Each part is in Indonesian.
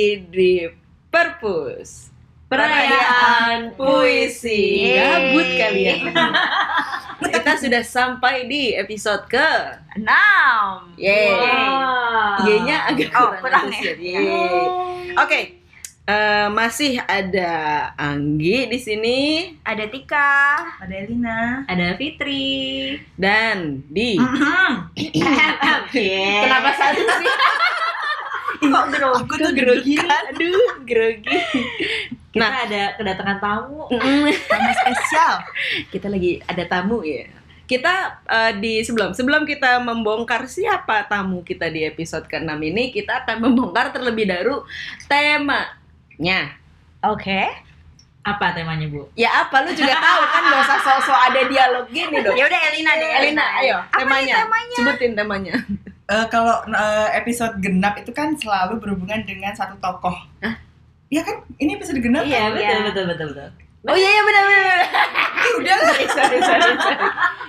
lagi di Perpus Perayaan Puisi Gabut kalian Kita sudah sampai di episode ke Enam. Yeay Wow. Y-nya agak Oh, kurang, ya? Yeay. Oke eh, masih ada Anggi di sini Ada Tika. Ada Elina. Ada Fitri. dan di Kenapa Kenapa satu sih? kok grogi? Aku tuh grogi. Aduh, grogi. Kita Nah. ada kedatangan tamu. Tamu spesial. kita lagi ada tamu ya. Kita eh, di sebelum sebelum kita membongkar siapa tamu kita di episode ke-6 ini, kita akan membongkar terlebih dahulu temanya. Oke. Apa temanya, Bu? Ya apa lu juga tahu kan gak usah sok-sok ada dialog gini dong. Ya udah Elina deh. Elina, ayo Apa temanya. temanya? Sebutin temanya. Eh, kalau eh, episode genap itu kan selalu berhubungan dengan satu tokoh. Hah? Iya kan? Ini episode genap Iya, kan? betul, Iya. betul, betul, betul. Oh iya iya benar benar. benar. Ih, udah lah. sorry sorry sorry.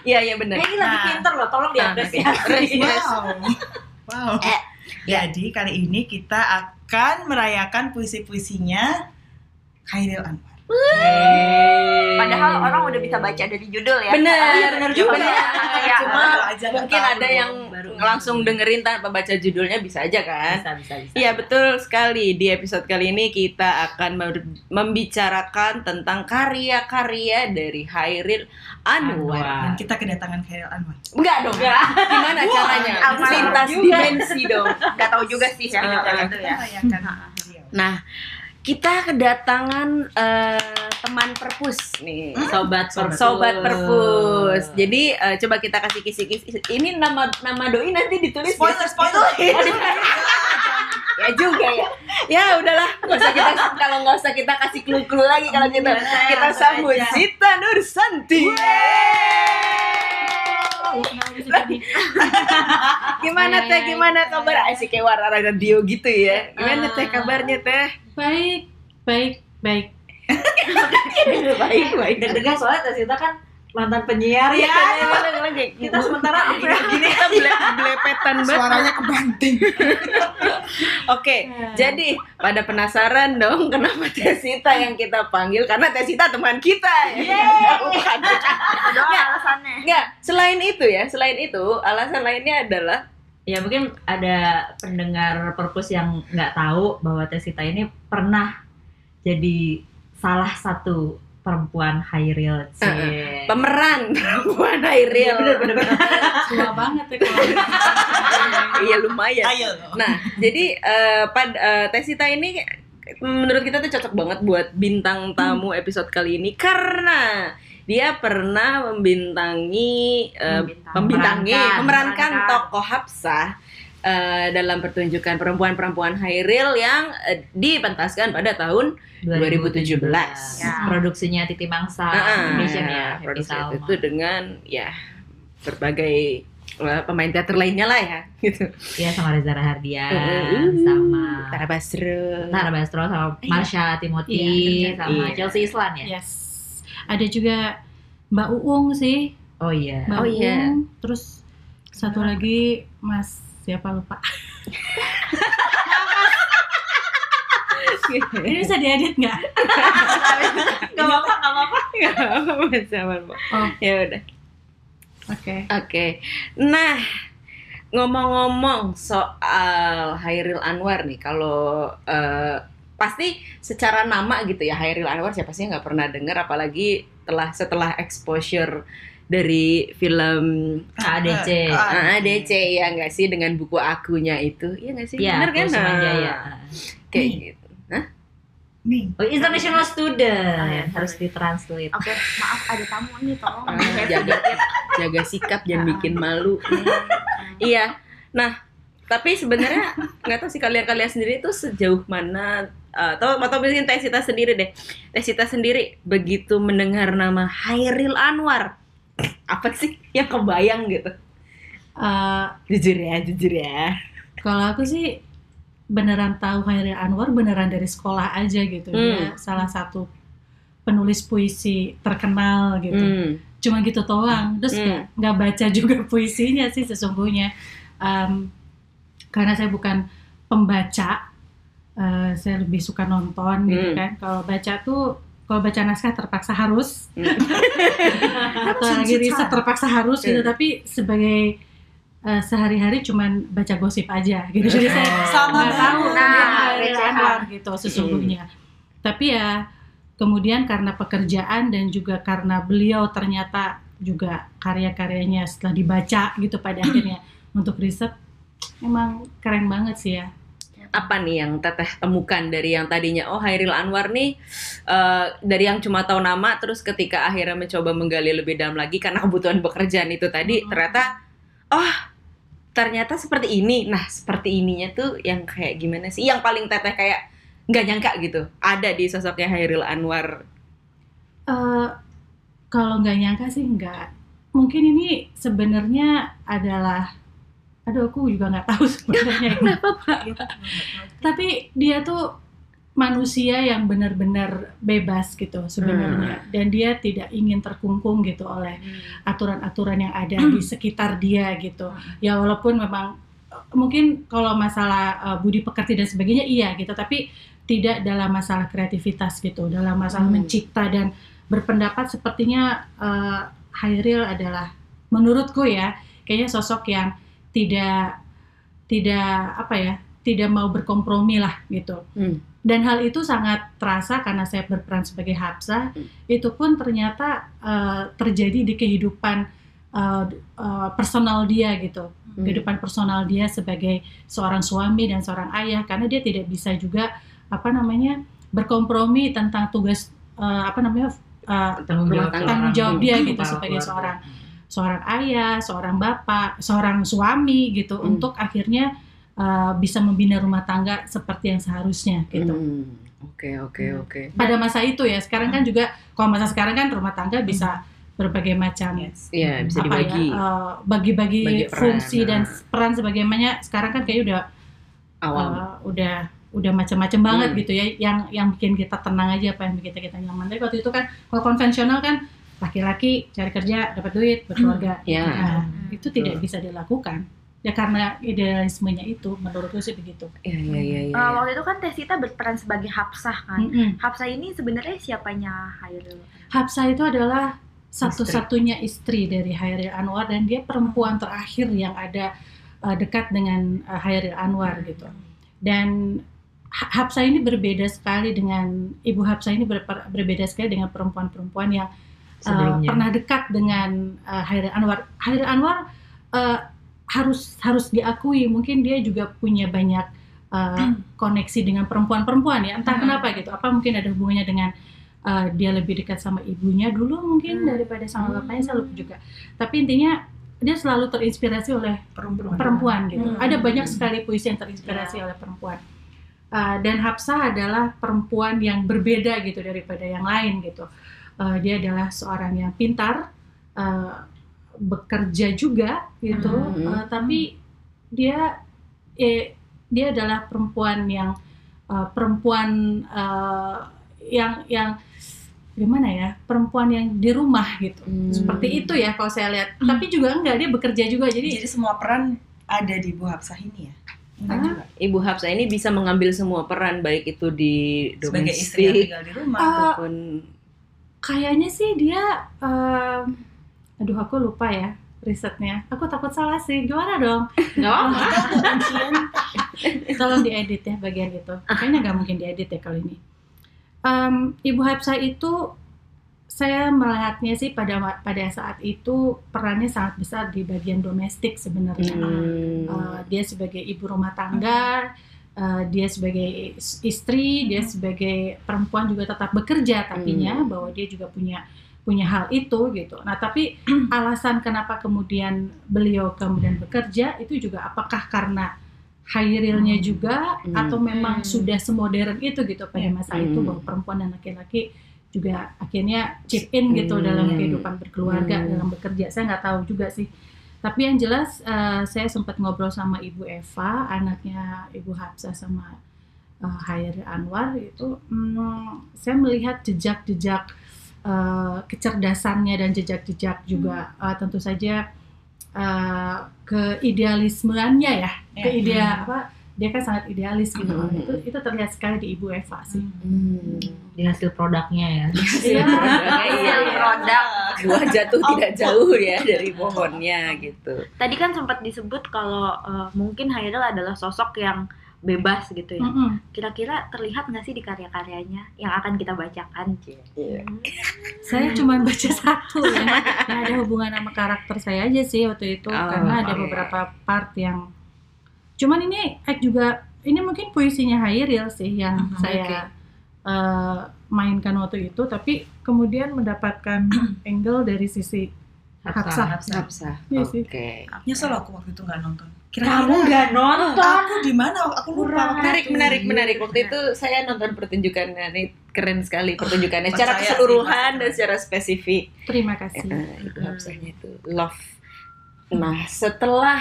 Iya iya benar. Eh, ini lagi Nah. pinter loh, tolong Nah, diapresiasi. Yes. Wow. Wow. Eh. Jadi kali ini kita akan merayakan puisi-puisinya Khairil Anwar. Padahal orang udah bisa baca dari judul ya. Bener, Iya, bener juga. bener. Iya. Cuma Baru aja nggak mungkin ada yang. Langsung dengerin tanpa baca judulnya bisa aja kan? bisa, bisa, bisa. Iya betul sekali. Di episode kali ini kita akan membicarakan tentang karya-karya dari Hairil Anwar. Anwar. Dan kita kedatangan Khairil Anwar. Enggak dong. Gimana caranya? aman Lintas dimensi dong. Gak tahu juga sih ya. Ya. beliau. Nah, kita kedatangan eh, teman perpus nih. Sobat Sobat. Sobat perpus. Jadi eh, coba kita kasih kisi-kisi. Ini nama nama doi nanti ditulis Spoiler, ya? spoiler. Ditulis. ya juga ya. Ya udahlah, nggak usah kita kalau nggak usah kita kasih clue-clue lagi kalau kita kita langsung Nursanti. Gimana Hai, teh? hai. Gimana kabar? Asik kayak warna radio gitu ya. Gimana Ah. teh kabarnya teh? Baik, baik, baik. baik, baik. Deg-degan soalnya Tasita kan mantan penyiar ya. Kita sementara gini gini kita bele belepetan banget. Suaranya kebanting. Oke, jadi pada penasaran dong kenapa Tesita yang kita panggil karena Tesita teman kita. ya. Bukan. Nggak. alasannya. Enggak, selain itu ya, selain itu alasan lainnya adalah Ya mungkin ada pendengar perpus yang nggak tahu bahwa Tesita ini pernah jadi salah satu perempuan Hairil. Cie. pemeran perempuan Hairil. Tua banget ya kalau Iya lumayan. Ayo. Nah, jadi eh, pad eh, Tesita ini menurut kita tuh cocok banget buat bintang tamu episode kali ini karena dia pernah membintangi eh, Membintang- membintangi memerankan, memerankan memerankan. tokoh Hafsah eh, dalam pertunjukan perempuan-perempuan Hairil yang eh, dipentaskan pada tahun 2017. Ya. Produksinya Titi Mangsa Ah, Foundation ya, Happy produksi Salma. itu dengan ya berbagai eh, pemain teater lainnya lah ya gitu. Ya sama Reza Rahardian, Uh, sama Tara Basro. Tara Basro, sama Iya. Marsha Timothy, Iya, sama Iya. Chelsea Islan ya. Yes. Ada juga Mbak Uung sih. Oh iya. Mbak Oh, iya. Uung. Terus satu lagi Mas siapa lupa. Ini bisa diedit nggak? Gak apa-apa, gak apa-apa. Nggak apa-apa, sama, Mbak. Oh. Ya udah. Oke. Oke. Nah, ngomong-ngomong soal Hairil Anwar nih, kalau eh, pasti secara nama gitu ya Hairil Anwar siapa sih nggak pernah dengar apalagi telah setelah exposure dari film ADC. ah, ADC ya nggak sih? Dengan buku akunya itu. Ya nggak sih? Iya, bener kan? Nah, Jaya. kayak Nih. gitu. Nih. Oh, international student. Ah, yang harus ditranslate. Oke, maaf ada tamu nih tolong. Ah, jaga jaga sikap jangan bikin malu. Iya. Nah tapi sebenarnya nggak tahu sih kalian-kalian sendiri itu sejauh mana eh, atau atau mungkin Tesita sendiri deh. Tesita sendiri begitu mendengar nama Hairil Anwar apa sih yang kebayang gitu Eh, jujur ya jujur ya kalau aku sih beneran tahu Hairil Anwar beneran dari sekolah aja gitu. Dia salah satu penulis puisi terkenal gitu. Hmm. Cuma gitu doang. Terus Hmm. nggak nggak baca juga puisinya sih sesungguhnya. Em, karena saya bukan pembaca eh, saya lebih suka nonton gitu Hmm. kan kalau baca tuh kalau baca naskah terpaksa harus. Hmm. atau lagi riset terpaksa harus gitu. Hmm. tapi sebagai eh, sehari-hari cuman baca gosip aja gitu. Jadi saya Sama nggak tahu Nah. Anwar gitu sesungguhnya. Tapi ya kemudian karena pekerjaan dan juga karena beliau ternyata juga karya-karyanya setelah dibaca gitu pada akhirnya untuk riset emang keren banget sih ya apa nih yang teteh temukan dari yang tadinya oh Hairil Anwar nih eh, dari yang cuma tahu nama terus ketika akhirnya mencoba menggali lebih dalam lagi karena kebutuhan pekerjaan itu tadi Mhm. ternyata oh ternyata seperti ini. Nah seperti ininya tuh yang kayak gimana sih? Yang paling teteh kayak nggak nyangka gitu ada di sosoknya Hairil Anwar. Eh, kalau nggak nyangka sih nggak. Mungkin ini sebenarnya adalah aduh aku juga nggak tahu sebenarnya kenapa gitu tapi dia tuh manusia yang benar-benar bebas gitu sebenarnya. Dan dia tidak ingin terkungkung gitu oleh aturan-aturan yang ada di sekitar dia gitu. Ya walaupun memang eh, mungkin kalau masalah eh, budi pekerti dan sebagainya iya gitu. Tapi tidak dalam masalah kreativitas gitu dalam masalah Hmm. mencipta dan berpendapat. Sepertinya eh, Hairil adalah menurutku ya kayaknya sosok yang tidak tidak apa ya tidak mau berkompromi lah gitu Hmm. dan hal itu sangat terasa karena saya berperan sebagai Hapsah Hmm. itu pun ternyata eh, terjadi di kehidupan eh, eh, personal dia gitu Hmm. kehidupan personal dia sebagai seorang suami dan seorang ayah karena dia tidak bisa juga apa namanya berkompromi tentang tugas eh, apa namanya eh, tanggung jawab tangga. tanggung jawab dia gitu sebagai keluarga. seorang seorang ayah, seorang bapak, seorang suami gitu Hmm. untuk akhirnya uh, bisa membina rumah tangga seperti yang seharusnya gitu. Hmm. oke oke Hmm. oke Pada masa itu ya, sekarang kan juga kalau masa sekarang kan rumah tangga bisa berbagai macam Yes. Iya bisa apa ya, dibagi uh, bagi-bagi Bagi peran, fungsi dan nah. peran sebagainya. Sekarang kan kayak udah awam uh, udah udah macam-macam banget Hmm. gitu ya yang yang bikin kita tenang aja apa yang bikin kita, kita nyaman tapi waktu itu kan kalau konvensional kan laki-laki cari kerja dapat duit berkeluarga ya nah, itu tidak Betul. bisa dilakukan ya karena idealismenya itu menurutku sih begitu Iya iya iya iya. Eh, waktu itu kan Tesita berperan sebagai Hapsah kan. Mm-mm. Hapsah ini sebenarnya siapanya Hairil? Hapsah itu adalah satu-satunya istri dari Hairil Anwar dan dia perempuan terakhir yang ada uh, dekat dengan uh, Hairil Anwar gitu dan Ha- Hapsah ini berbeda sekali dengan ibu Hapsah ini berper- berbeda sekali dengan perempuan-perempuan yang uh, Sebelumnya. pernah dekat dengan uh, Hairil Anwar. Hairil Anwar uh, harus harus diakui mungkin dia juga punya banyak uh, koneksi dengan perempuan-perempuan ya entah Hmm. kenapa gitu. Apa mungkin ada hubungannya dengan uh, dia lebih dekat sama ibunya dulu mungkin Hmm. daripada sama bapaknya saya lupa juga. Tapi intinya dia selalu terinspirasi oleh perempuan. perempuan gitu. Hmm. Ada banyak sekali puisi yang terinspirasi oleh perempuan. Uh, dan Hafsah adalah perempuan yang berbeda gitu daripada yang lain gitu. Uh, dia adalah seorang yang pintar, uh, bekerja juga gitu, Hmm. uh, tapi dia eh, dia adalah perempuan yang uh, perempuan uh, yang yang gimana ya perempuan yang di rumah gitu Hmm. seperti itu ya kalau saya lihat tapi juga enggak dia bekerja juga jadi Jadi semua peran ada di Bu Hafsah ini ya. Ah. juga. Ibu Hafsah ini bisa mengambil semua peran baik itu di Sebagai istri yang domestik tinggal di rumah. Ah, ataupun kayaknya sih dia em, aduh aku lupa ya risetnya. Aku takut salah sih. Gimana dong? Nggak apa tolong diedit ya bagian itu. Kayaknya nggak mungkin diedit ya kali ini. Em, ibu Hapsah itu saya melihatnya sih pada pada saat itu perannya sangat besar di bagian domestik sebenarnya. Hmm. Uh, dia sebagai ibu rumah tangga, uh, dia sebagai is- istri, dia sebagai perempuan juga tetap bekerja tapinya Hmm. bahwa dia juga punya punya hal itu gitu. Nah, tapi alasan kenapa kemudian beliau kemudian bekerja itu juga apakah karena Hairilnya juga Hmm. atau memang Hmm. sudah semodern itu gitu pada Ya. masa itu Hmm. bahwa perempuan dan laki-laki juga akhirnya chip in gitu Hmm. dalam kehidupan berkeluarga Hmm. dalam bekerja saya nggak tahu juga sih tapi yang jelas eh, saya sempat ngobrol sama ibu Eva anaknya ibu Hafsah sama uh, Anwar itu hmm, saya melihat jejak-jejak eh, kecerdasannya dan jejak-jejak juga Hmm. eh, tentu saja eh, keidealismeannya ya, Ya. ke idea apa dia kan sangat idealis gitu. Mhm. Itu itu terlihat sekali di Ibu Eva sih. Hmm. di hasil produknya ya Iya. Iya, iya. produk. Buah jatuh tidak jauh ya dari pohonnya gitu. Tadi kan sempat disebut kalau eh, mungkin Hairil adalah sosok yang bebas gitu ya. Mm-mm. Kira-kira terlihat nggak sih di karya-karyanya yang akan kita bacakan? Iya. Saya cuma baca satu ya. Yang ada hubungan sama karakter saya aja sih waktu itu Oh, karena ada beberapa part yang cuman ini eh, juga ini mungkin puisinya Hairil sih yang Mhm, saya eh, mainkan waktu itu tapi kemudian mendapatkan angle dari sisi Hafsah. Hafsah. Iya. Oke. Nyesel aku waktu itu nggak nonton. kamu nggak nonton Aku di mana? Aku lupa. Menarik, itu. menarik, menarik. Waktu itu saya nonton pertunjukannya, nih keren sekali pertunjukannya. Secara percaya sih, keseluruhan dan secara spesifik. terima kasih. Eh, itu Hafsahnya itu love. Nah, setelah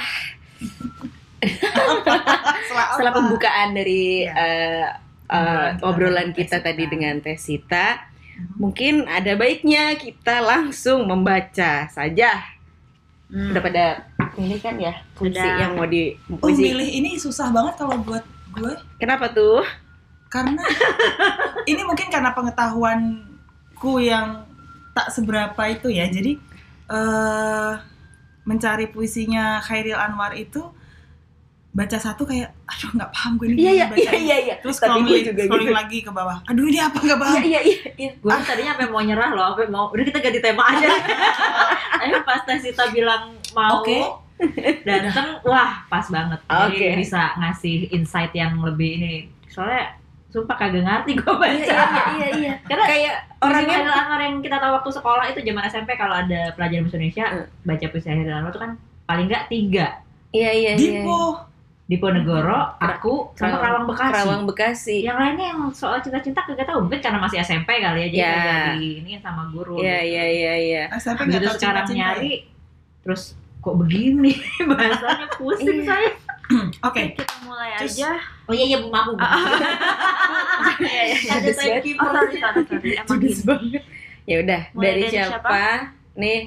Setelah pembukaan dari Ya. eh, eh, Obrolan kita obrolan dengan kita Tesita. tadi dengan Tesita, Mhm. mungkin ada baiknya kita langsung membaca saja. Hmm. Udah pada ini kan ya puisi Sudah. yang mau di Oh, puisi. milih ini susah banget kalau buat gue Kenapa tuh? karena ini mungkin karena pengetahuanku yang tak seberapa itu ya. Jadi eh mencari puisinya Khairil Anwar itu baca satu kayak aduh nggak paham gue ini Iya iya iya iya iya. Terus Tapi gue scrolling, juga scrolling gitu. lagi ke bawah. Aduh ini apa nggak paham. Iya iya iya. iya. gue tadinya sampai mau nyerah loh sampai mau udah kita ganti tema aja tapi pas Tesita bilang mau Oke. dateng wah pas banget jadi Oke. bisa ngasih insight yang lebih ini soalnya sumpah kagak ngerti gue baca Iya iya iya iya. karena Kayak orangnya orangnya Anwar yang kita tahu waktu sekolah itu zaman SMP kalau ada pelajaran bahasa Indonesia Hmm. baca puisi Hairil Anwar itu kan paling nggak tiga Iya iya iya. Dipo. Diponegoro, aku sama Kerawang Bekasi. Kerawang Bekasi. Yang lainnya yang soal cinta-cinta kagak tahu mungkin karena masih SMP kali ya jadi Ya. kagak di ini sama guru. Iya gitu. iya iya iya. SMP nggak Begitu tahu sekarang cinta-cinta ya? nyari terus kok begini bahasanya pusing Iya. saya. Oke. Kita mulai Terus- aja. Oh iya iya Bu maaf Bu. Ah. Iya iya. Ada timekeeper. Oh, sorry, sorry, sorry. Emang gini. banget. Ya udah, dari, dari siapa? siapa? Nih,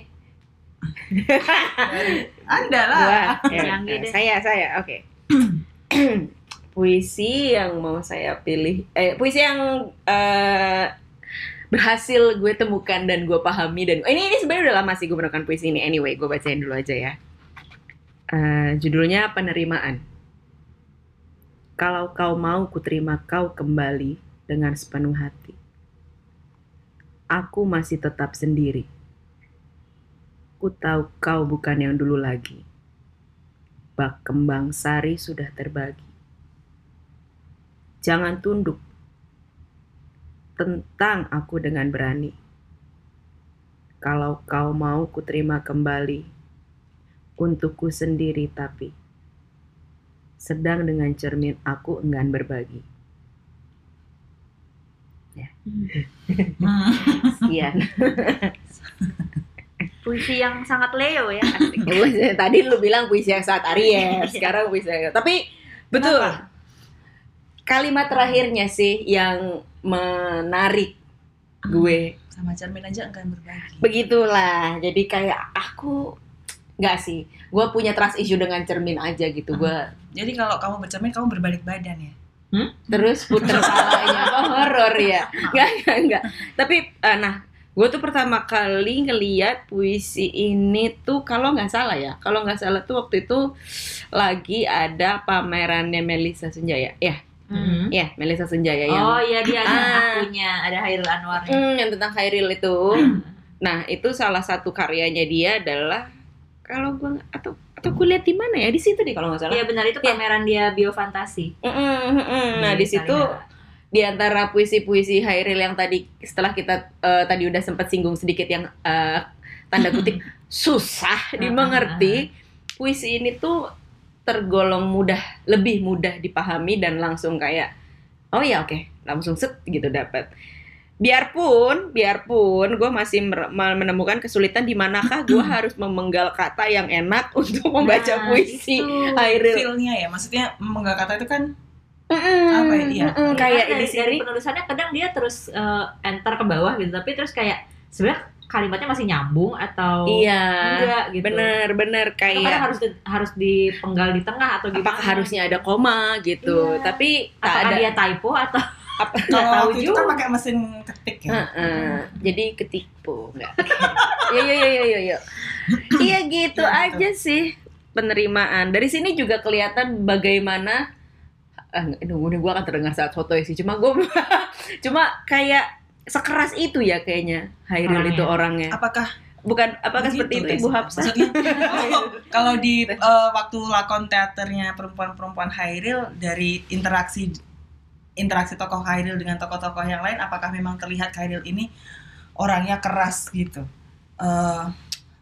Anda lah. gua. Ya, Yang gede. saya saya. Oke. puisi yang mau saya pilih eh puisi yang eh, berhasil gue temukan dan gue pahami dan ini ini sebenarnya udah lama sih gue menemukan puisi ini. Anyway gue bacain dulu aja ya. Eh, judulnya penerimaan. Kalau kau mau kuterima kau kembali dengan sepenuh hati. Aku masih tetap sendiri. Ku tahu kau bukan yang dulu lagi bak kembang sari sudah terbagi jangan tunduk tentang aku dengan berani. Kalau kau mau kuterima kembali, untukku sendiri tapi sedang dengan cermin aku enggan berbagi. Hmm. Sekian. Puisi yang sangat Leo ya. Tadi lu bilang puisi yang saat Aries, sekarang puisi yang... Tapi betul. Kenapa? Kalimat terakhirnya sih yang menarik gue Sama cermin aja enggan berbagi. begitulah jadi kayak aku nggak sih gue punya trust issue dengan cermin aja gitu gue Jadi kalau kamu bercermin kamu berbalik badan ya. terus puter palanya apa horor ya nggak nggak nggak tapi eh, nah gue tuh pertama kali ngeliat puisi ini tuh kalau nggak salah ya kalau nggak salah tuh waktu itu lagi ada pamerannya Melisa Sunjaya ya Hmm. ya Melisa Sunjaya yang Oh iya dia ada Ah. akunya, ada Hairil Anwar. Hmm, yang tentang Khairil itu Nah, itu salah satu karyanya dia adalah kalau nggak- atau atau gue lihat di mana ya di situ deh kalau nggak salah. Iya benar itu Iya. pameran dia biofantasi. Mm-mm, mm-mm. Nah, Iya, di situ di antara puisi-puisi Hairil yang tadi setelah kita eh, tadi udah sempat singgung sedikit yang eh, tanda kutip susah dimengerti, puisi ini tuh tergolong mudah, lebih mudah dipahami dan langsung kayak oh ya oke, langsung set gitu dapat. Biarpun, biarpun gue masih menemukan kesulitan di manakah gue harus memenggal kata yang enak untuk membaca Nah, puisi itu. Hairil. Feel-nya ya, maksudnya menggal kata itu kan Mm-mm, Apa ya? Iya. mm-mm, kayak dari, di dari penulisannya kadang dia terus eh, enter ke bawah gitu tapi terus kayak sebenarnya kalimatnya masih nyambung atau Iya. enggak gitu. Bener bener Atau kadang kayak harus harus dipenggal di tengah atau gimana? apakah harusnya ada koma gitu. Iya. Tapi tak ada. dia typo atau apa- nggak Kalau tahu waktu itu kan juga. pakai mesin ketik ya. Heeh. Jadi ketipu enggak. Iya iya iya iya iya. Iya gitu Ya, aja sih penerimaan. Dari sini juga kelihatan bagaimana ah, aduh, ini gue akan terdengar saat foto sih. Cuma gue cuma kayak sekeras itu ya kayaknya Hairil Orangnya. itu orangnya. Apakah Bukan apakah begitu, seperti itu? Ibu Hapsah? Maksudnya, oh, kalau di eh, waktu lakon teaternya perempuan-perempuan Hairil dari interaksi interaksi tokoh Hairil dengan tokoh-tokoh yang lain, apakah memang terlihat Hairil ini orangnya keras gitu? Eh,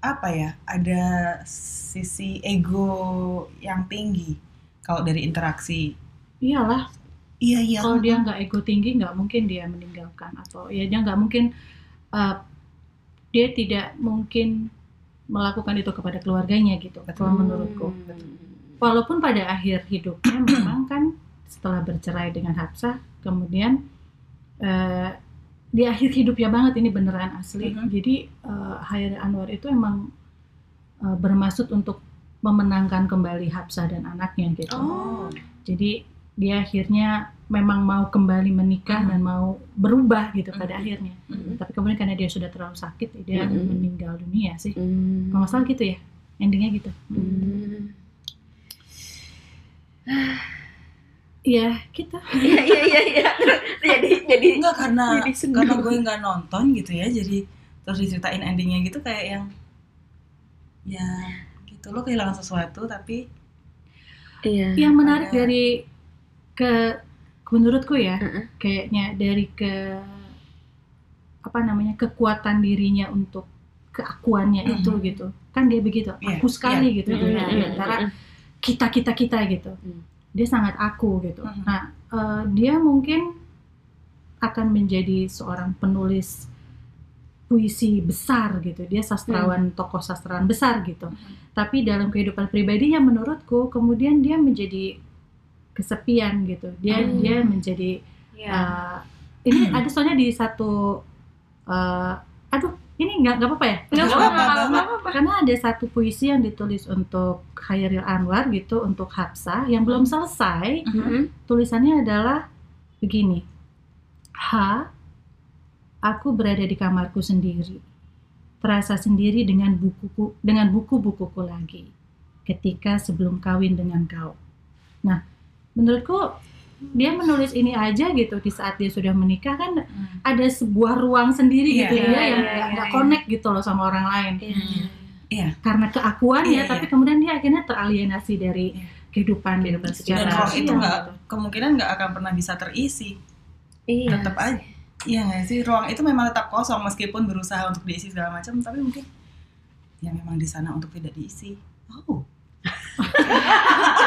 apa ya? Ada sisi ego yang tinggi kalau dari interaksi. Iyalah, Iya iya. kalau dia nggak ego tinggi nggak mungkin dia meninggalkan atau ya dia nggak mungkin uh, dia tidak mungkin melakukan itu kepada keluarganya gitu kalau menurutku walaupun pada akhir hidupnya memang kan setelah bercerai dengan Hafsah kemudian uh, di akhir hidupnya banget ini beneran asli Mhm. jadi uh, Hairil Anwar itu emang uh, bermaksud untuk memenangkan kembali Hafsah dan anaknya gitu Oh. jadi dia akhirnya memang mau kembali menikah dan mau berubah gitu pada akhirnya. Mhm. Tapi kemudian karena dia sudah terlalu sakit, dia Mhm. meninggal dunia sih. Hmm. Kalau nggak salah gitu ya, endingnya gitu. Hmm. Iya, gitu. Iya iya iya iya. Jadi jadi Enggak karena Jadi sendu. karena gue nggak nonton gitu ya, jadi terus diceritain endingnya gitu kayak yang ya gitu lo kehilangan sesuatu tapi iya. Yang menarik Ada- dari ke menurutku ya, Heeh. kayaknya dari ke apa namanya kekuatan dirinya untuk keakuannya Mhm. itu gitu. Kan dia begitu, Iya, aku sekali gitu Mm, di, mm, di mm, antara mm, kita kita kita gitu Hmm. dia sangat aku gitu Mhm. nah eh, dia mungkin akan menjadi seorang penulis puisi besar gitu dia sastrawan tokoh sastrawan besar gitu tapi dalam kehidupan pribadinya menurutku kemudian dia menjadi kesepian gitu. Dia Hmm. dia menjadi Iya. eh, ini ada soalnya di satu eh, aduh ini nggak nggak apa-apa ya? Nggak apa-apa, karena ada satu puisi yang ditulis untuk Khairil Anwar gitu untuk Hafsah yang belum selesai. Mm-mm. tulisannya adalah begini. H aku berada di kamarku sendiri. Terasa sendiri dengan bukuku dengan buku-bukuku lagi. Ketika sebelum kawin dengan kau. Nah menurutku dia menulis ini aja gitu di saat dia sudah menikah kan ada sebuah ruang sendiri Iya, gitu iya, dia yang iya, nggak iya, nggak iya. connect gitu loh sama orang lain Iya. karena keakuannya Iya, tapi iya. kemudian dia akhirnya teralienasi dari Iya. kehidupan Kehidupan secara dan ruang itu iya, nggak gitu. kemungkinan nggak akan pernah bisa terisi Iya. tetap aja iya nggak sih ruang itu memang tetap kosong meskipun berusaha untuk diisi segala macam tapi mungkin ya memang di sana untuk tidak diisi oh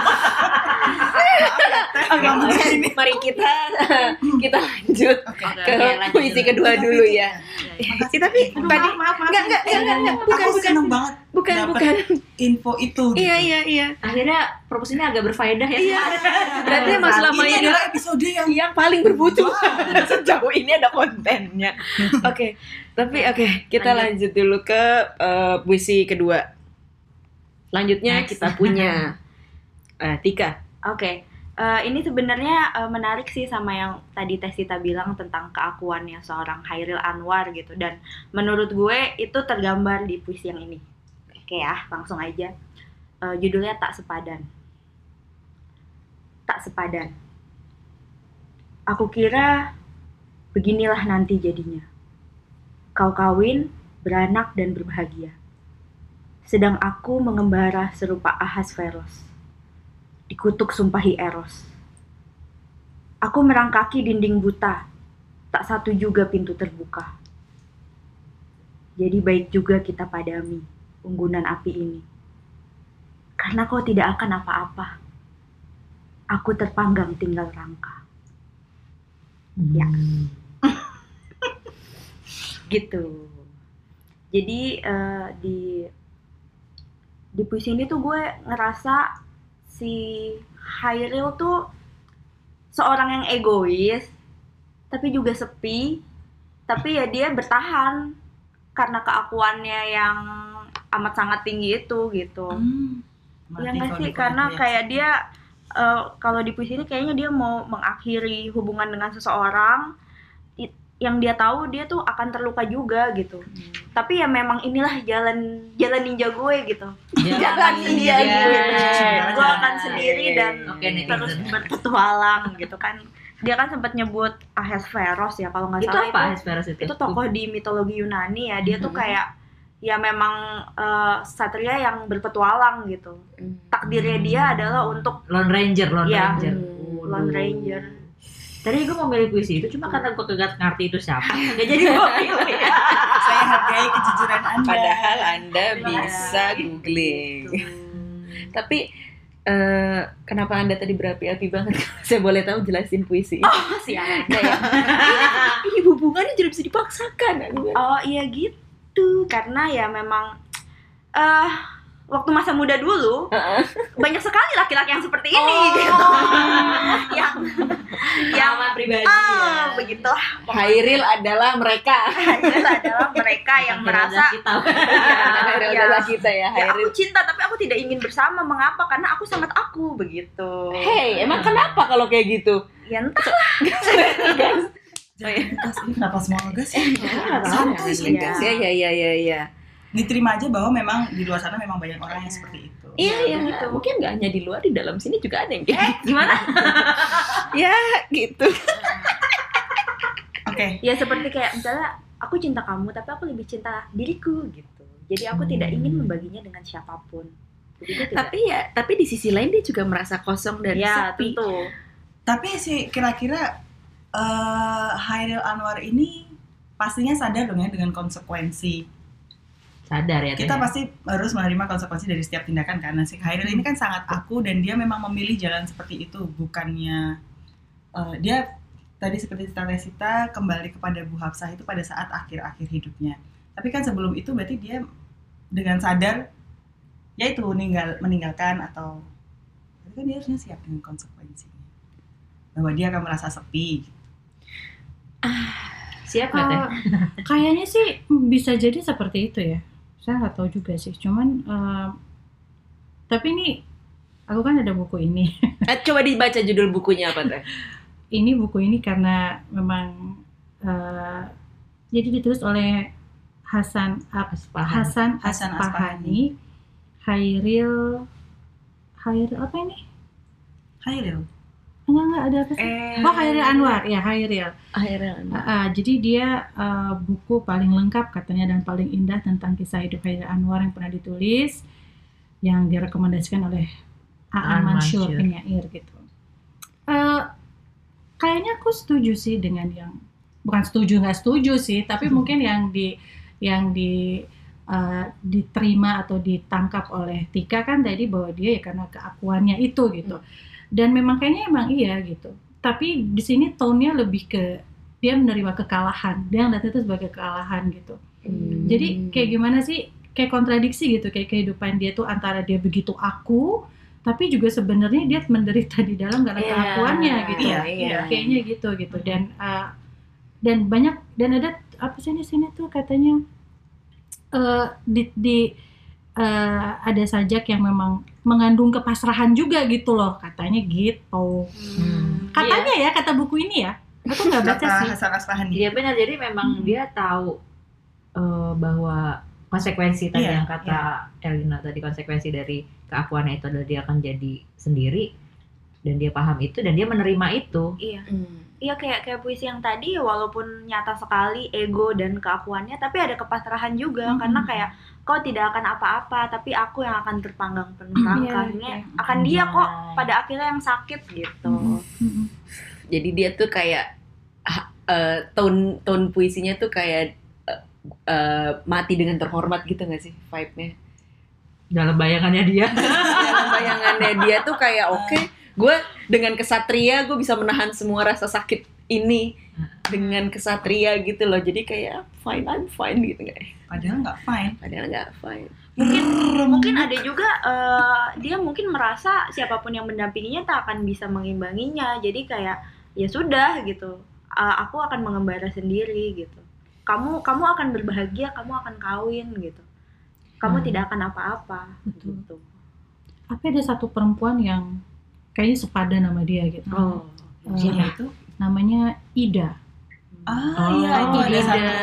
mari kita kita lanjut oke Oke, ke Oke, lanjut puisi dulu. kedua dulu ya. Makasih. Tapi Aduh, tadi maaf, maaf, enggak enggak enggak enggak, enggak. bukan aku bukan banget bukan bukan. info itu gitu. Iya iya iya. akhirnya perpus ini agak berfaedah ya. Iya. Berarti emang selama ini ini adalah episode yang yang paling bermutu Wow. sejauh ini ada kontennya. Oke, tapi oke kita lanjut. dulu ke eh, puisi kedua. Lanjutnya Next. kita punya eh, Tika. Oke, eh, ini sebenarnya eh, menarik sih sama yang tadi Tesita bilang tentang keakuannya seorang Hairil Anwar gitu dan menurut gue itu tergambar di puisi yang ini. Oke ya, langsung aja. Eh, judulnya Tak Sepadan. Tak sepadan. Aku kira beginilah nanti jadinya. Kau kawin, beranak dan berbahagia. Sedang aku mengembara serupa Ahasveros dikutuk sumpahi Eros. Aku merangkaki dinding buta, tak satu juga pintu terbuka. Jadi baik juga kita padami unggunan api ini. Karena kau tidak akan apa-apa. Aku terpanggang tinggal rangka. Ya. Gitu. Jadi eh, di di puisi ini tuh gue ngerasa si Hairil tuh seorang yang egois tapi juga sepi tapi ya dia bertahan karena keakuannya yang amat sangat tinggi itu gitu Hmm. ya nggak sih karena ya. kayak dia eh, kalau di puisi ini kayaknya dia mau mengakhiri hubungan dengan seseorang yang dia tahu dia tuh akan terluka juga gitu tapi ya memang inilah jalan jalan ninja gue gitu Jalan India gue. Jalan gue Jalan. akan sendiri dan Oke, netizen. terus berpetualang gitu kan dia kan sempat nyebut Ahasveros ya kalau nggak itu salah apa itu Hesperus itu? itu tokoh di mitologi Yunani ya dia tuh Mhm. kayak ya memang eh, satria yang berpetualang gitu takdirnya dia adalah untuk Lone Ranger, Lone Iya. Ranger. Hmm. Lone Ranger Tadi gue mau milih puisi itu cuma karena gue kagak ngerti itu siapa. Gak jadi gue pilih. saya hargai kejujuran anda Padahal Anda Iya. bisa googling. Tapi eh, kenapa Anda tadi berapi-api banget? Saya boleh tahu jelasin puisi. oh siapa Kayak, ini hubungannya jadi bisa dipaksakan. oh iya gitu karena ya memang eh waktu masa muda dulu banyak sekali laki-laki yang seperti ini Oh. gitu yang yang pribadi ah ya. begitulah Hairil adalah mereka. itu adalah mereka yang merasa kita. Hairil ya, adalah kita ya, ya Hairil. aku cinta tapi aku tidak ingin bersama mengapa karena aku sangat aku begitu Hey, emang kenapa kalau kayak gitu? ya entah Jangan kenapa semua ngegas ya? Santai sih. Gas ya, ya, ya, ya, ya. Diterima aja bahwa memang di luar sana memang banyak orang yang seperti itu. Iya, Ya, ya, gitu. Mungkin nggak hanya di luar, di dalam sini juga ada yang kayak gitu. gimana Ya, gitu. Oke, ya seperti kayak misalnya aku cinta kamu tapi aku lebih cinta diriku gitu jadi aku tidak ingin membaginya dengan siapa pun Begitu? Tapi ya, tapi di sisi lain dia juga merasa kosong dan ya sepi. tentu tapi sih kira-kira eh Hairil Anwar ini pastinya sadar dong ya dengan konsekuensi. Sadar ya. Kita Teh. pasti harus menerima konsekuensi dari setiap tindakan karena si Hairil ini kan sangat aku dan dia memang memilih jalan seperti itu bukannya eh, dia tadi seperti Tata Sita kembali kepada Bu Hafsah itu pada saat akhir-akhir hidupnya. Tapi kan sebelum itu berarti dia dengan sadar ya itu meninggal meninggalkan atau berarti kan dia harusnya siap dengan konsekuensinya bahwa dia akan merasa sepi. Siap nggak teh? Eh, kayaknya sih bisa jadi seperti itu ya. Saya nggak tahu juga sih. Cuman eh, tapi ini aku kan ada buku ini. Eh, coba dibaca judul bukunya apa teh? ini buku ini karena memang eh, jadi ditulis oleh Hasan Aspahan. Hasan Hasan Aspahani, Hairil Hairil apa ini? Hairil. Enggak enggak ada apa sih? eh Oh Hairil Anwar ya Hairil. Akhirnya. Ah, ah, jadi dia eh, buku paling lengkap katanya dan paling indah tentang kisah hidup Hairil Anwar yang pernah ditulis yang direkomendasikan oleh Aan Mansur penyair gitu. Eh, kayaknya aku setuju sih dengan yang bukan setuju nggak setuju sih, tapi mungkin yang di yang di eh, diterima atau ditangkap oleh Tika kan tadi bahwa dia ya karena keakuannya itu gitu. Dan memang kayaknya emang iya gitu. Tapi di sini tone-nya lebih ke dia menerima kekalahan. Dia ngeliat itu sebagai kekalahan gitu. Hmm. jadi kayak gimana sih? Kayak kontradiksi gitu. Kayak kehidupan dia tuh antara dia begitu aku tapi juga sebenarnya dia menderita di dalam karena Iya. keakuannya gitu. Iya, iya. kayaknya gitu gitu. Dan uh, dan banyak dan ada apa sih di sini tuh katanya uh, di, di uh, ada sajak yang memang mengandung kepasrahan juga gitu loh katanya gitu Hmm. katanya ya kata buku ini ya aku nggak baca sih Hasan Asfahani. Iya benar. Jadi memang Hmm. dia tahu eh, bahwa konsekuensi tadi Iya, yang kata Elina tadi konsekuensi dari keakuannya itu adalah dia akan jadi sendiri dan dia paham itu dan dia menerima itu. iya Hmm. Iya kayak kayak puisi yang tadi walaupun nyata sekali ego dan keakuannya tapi ada kepasrahan juga Mhm. karena kayak kau tidak akan apa-apa tapi aku yang akan terpanggang penuh Iya, langkahnya iya. akan dia kok pada akhirnya yang sakit gitu. Mm-mm. Jadi dia tuh kayak ah, eh, tone tone puisinya tuh kayak eh, eh, mati dengan terhormat gitu gak sih vibe-nya? Dalam bayangannya dia. Dalam bayangannya dia tuh kayak oke, gue dengan kesatria gue bisa menahan semua rasa sakit ini dengan kesatria gitu loh. Jadi kayak fine I'm fine gitu nggak? Padahal nggak fine. Padahal nggak fine. Mungkin mungkin ada juga eh, dia mungkin merasa siapa pun yang mendampinginya tak akan bisa mengimbanginya. Jadi kayak ya sudah gitu. Eh, aku akan mengembara sendiri gitu. kamu kamu akan berbahagia kamu akan kawin gitu kamu Hmm. tidak akan apa-apa gitu Tapi ada satu perempuan yang kayaknya sepadan sama dia gitu. Oh. Eh, Siapa itu? Namanya Ida. Ah, Oh, iya itu ada Ida. satu. ya,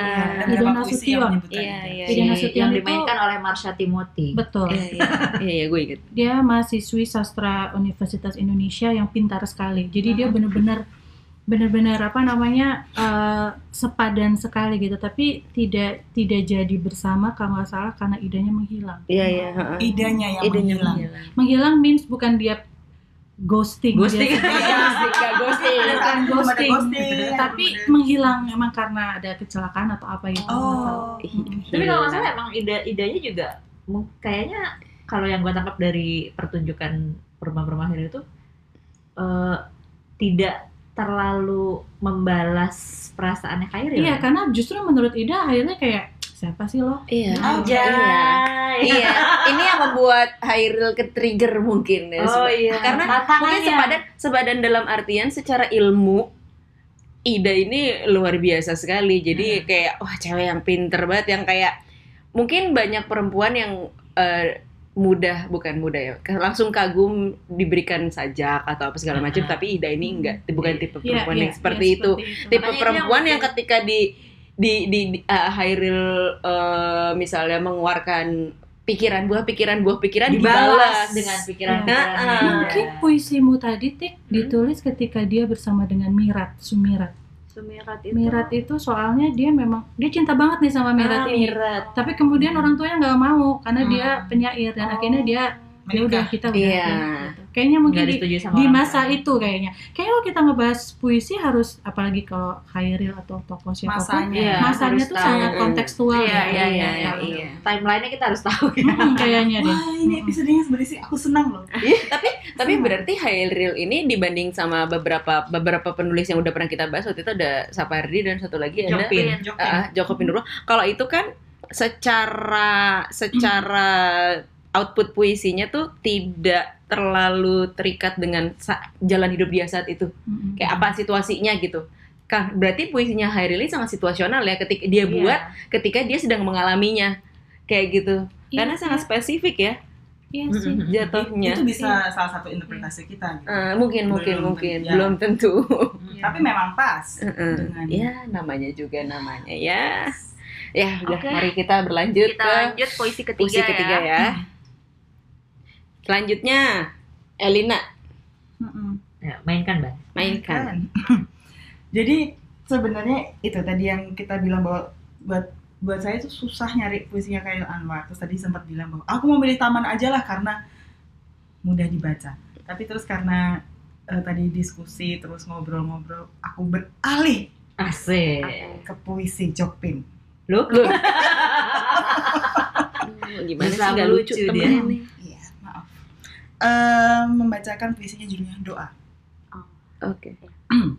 Ida Nasution. Iya, itu. iya, Ida Si- Nasution yang itu- dimainkan oleh Marsha Timothy. Betul. Iya, iya, iya, iya, gue inget. Dia mahasiswi sastra Universitas Indonesia yang pintar sekali. Jadi dia benar-benar benar-benar apa namanya eh, sepadan sekali gitu. Tapi tidak tidak jadi bersama kalau nggak salah karena idanya menghilang. Iya, iya. heeh. Idanya yang Idenya menghilang. menghilang. Menghilang means bukan dia ghosting. Ghosting. Iya, nggak ghosting. Bukan ghosting. ghosting. Tapi ada- menghilang memang karena ada kecelakaan atau apa gitu. Oh. Tapi kalau nggak salah emang ide idenya juga kayaknya kalau yang gue tangkap dari pertunjukan akhir itu eh, tidak terlalu membalas perasaannya Khairil. Iya, kan? karena justru menurut Ida akhirnya kayak siapa sih lo? Iya. Aja. Iya. Iya, ini yang membuat Hairil ke trigger mungkin ya. Oh iya. Karena mungkin Tantangannya. sepadan sepadan dalam artian secara ilmu Ida ini luar biasa sekali. Jadi kayak wah cewek yang pinter banget yang kayak mungkin banyak perempuan yang eh, mudah bukan mudah ya langsung kagum diberikan sajak atau apa segala macam Ah. tapi Ida ini enggak bukan tipe Iya, perempuan iya, yang seperti iya, itu seperti tipe Makanya itu perempuan yang yang mungkin- ketika di di di, di uh, Hairil uh, misalnya mengeluarkan pikiran buah pikiran buah pikiran dibalas dibalas dengan pikiran Nah, ah. Mungkin puisimu tadi Tik ditulis ketika dia bersama dengan Mirat, Sumirat. Sumirat itu Mirat itu soalnya dia memang dia cinta banget nih sama Mirat Ah, ini. Mirat. Tapi kemudian orang tuanya nggak mau karena dia Hmm. penyair dan akhirnya dia ya udah kita udah Iya. ya, gitu. Kayaknya mungkin di, di orang masa tua. itu kayaknya. Kayaknya kalau kita ngebahas puisi harus apalagi kalau Khairil atau tokoh siapa pun Masanya. Iya, masanya tuh tahu. sangat kontekstual Iya, ya. iya, iya, iya, iya. iya. Timeline-nya kita harus tahu ya. Hmm, kayaknya deh. Wah, ini episodenya sebenarnya sih aku senang loh. tapi tapi berarti Hairil ini dibanding sama beberapa beberapa penulis yang udah pernah kita bahas waktu itu ada Sapardi dan satu lagi ada Jopin. Jokpin. Ah, Joko Pinurbo. Kalau itu kan secara secara output puisinya tuh tidak terlalu terikat dengan jalan hidup dia saat itu. Mm-mm. Kayak apa situasinya gitu. Kan berarti puisinya Hairil ini sangat situasional ya ketika dia buat ketika dia sedang mengalaminya. Kayak gitu. Iya, Karena sangat spesifik ya Iya sih. Jatuhnya. Itu bisa salah satu interpretasi kita. Gitu. Eh, mungkin mungkin Belum mungkin tentu, ya. belum tentu. Tapi memang pas. Heeh. Dengan- ya namanya juga namanya ya. Ya udah mari kita berlanjut kita ke lanjut puisi ketiga, puisi ketiga ya. ya. Selanjutnya Elina Mm-mm. Ya, mainkan, Bang. mainkan. Kan. Jadi sebenarnya itu tadi yang kita bilang bahwa buat buat saya itu susah nyari puisinya Khairil Anwar. Terus tadi sempat bilang bahwa aku mau milih taman aja lah karena mudah dibaca. Tapi terus karena eh, tadi diskusi terus ngobrol-ngobrol, aku beralih Asik. ke puisi Jokpin. Lu? Lu. Gimana Bisa sih nggak lucu, lucu dia. maaf. Membacakan puisinya judulnya Doa. Oke.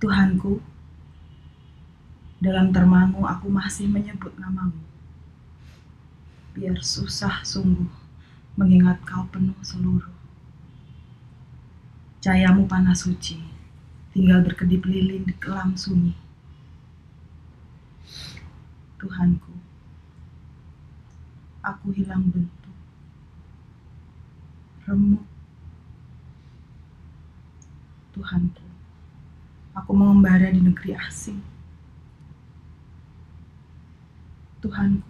Tuhanku, dalam termamu aku masih menyebut namamu. Biar susah sungguh mengingat kau penuh seluruh. Cahayamu panas suci, tinggal berkedip lilin di kelam sunyi. Tuhanku, aku hilang bentuk, remuk. Tuhanku, aku mengembara di negeri asing. Tuhanku,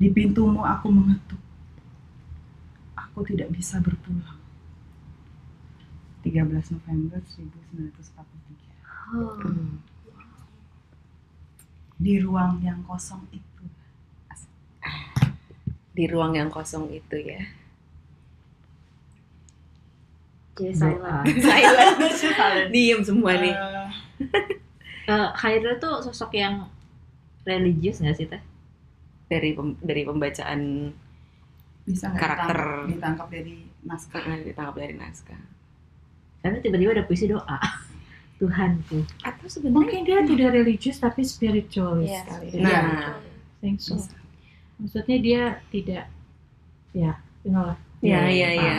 di pintumu aku mengetuk. Aku tidak bisa berpulang. 13 November 1943. Hmm. Di ruang yang kosong itu. Di ruang yang kosong itu ya. Jadi silent. Silent. Diem semua nih. Eh, Eh, Khairil tuh sosok yang religius nggak sih, Teh? Dari pem- dari pembacaan bisa Karakter. ditangkap, ditangkap dari naskah. eh, ditangkap dari naskah. Karena tiba-tiba ada puisi doa. Tuhanku. Atau sebenarnya Mungkin dia tidak religius tapi spiritualis Iya, kali. Iya. Nah, think so. Maksudnya dia tidak ya, you know lah. Ya Iya, ya ya.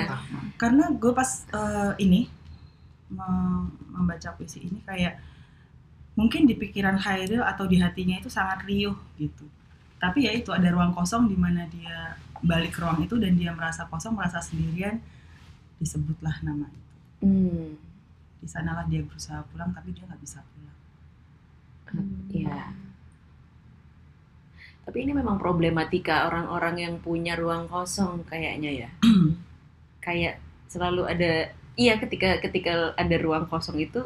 Karena gue pas eh, ini mem- membaca puisi ini kayak mungkin di pikiran Khairil atau di hatinya itu sangat riuh gitu tapi ya itu ada ruang kosong di mana dia balik ke ruang itu dan dia merasa kosong merasa sendirian disebutlah nama itu Hmm. di sanalah dia berusaha pulang tapi dia nggak bisa pulang Iya. Tapi ini memang problematika orang-orang yang punya ruang kosong kayaknya ya. Kayak selalu ada iya ketika ketika ada ruang kosong itu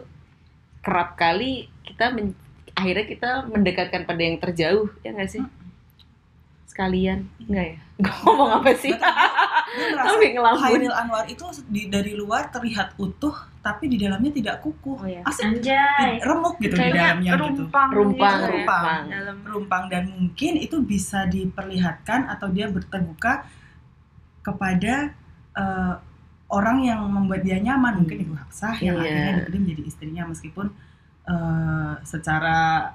kerap kali kita men- akhirnya kita mendekatkan pada yang terjauh ya nggak sih? Sekalian enggak ya? Ngomong apa sih? Tapi ngelamun. Anwar itu di, dari luar terlihat utuh tapi di dalamnya tidak kukuh Oh, iya. asik Anjay. remuk gitu di Kayaknya dalamnya gitu rumpang, Rumpang, gitu ya. rumpang. Dalam perumpang dan mungkin itu bisa diperlihatkan atau dia terbuka kepada eh, orang yang membuat dia nyaman mungkin ibu Hafsah yang Iya. akhirnya dipilih menjadi istrinya meskipun eh, secara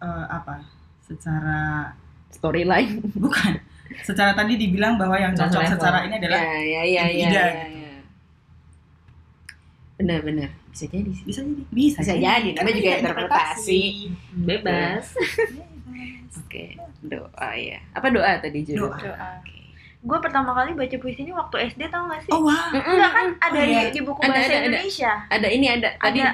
eh, apa secara Storyline. bukan secara tadi dibilang bahwa yang cocok selevel. secara ini adalah Ya, ya, ya, ya, Ida ya, gitu. ya. Benar-benar bisa jadi sih. bisa jadi bisa, Bisa jadi, namanya juga iya, interpretasi. Bebas. Oke, doa ya. Apa doa tadi judul? Doa. Gue pertama kali baca puisi ini waktu SD tau gak sih? oh wah Enggak kan ada Oh, iya. di, di buku Ada, bahasa ada, ada. Indonesia. Ada ini ada tadi. Ada.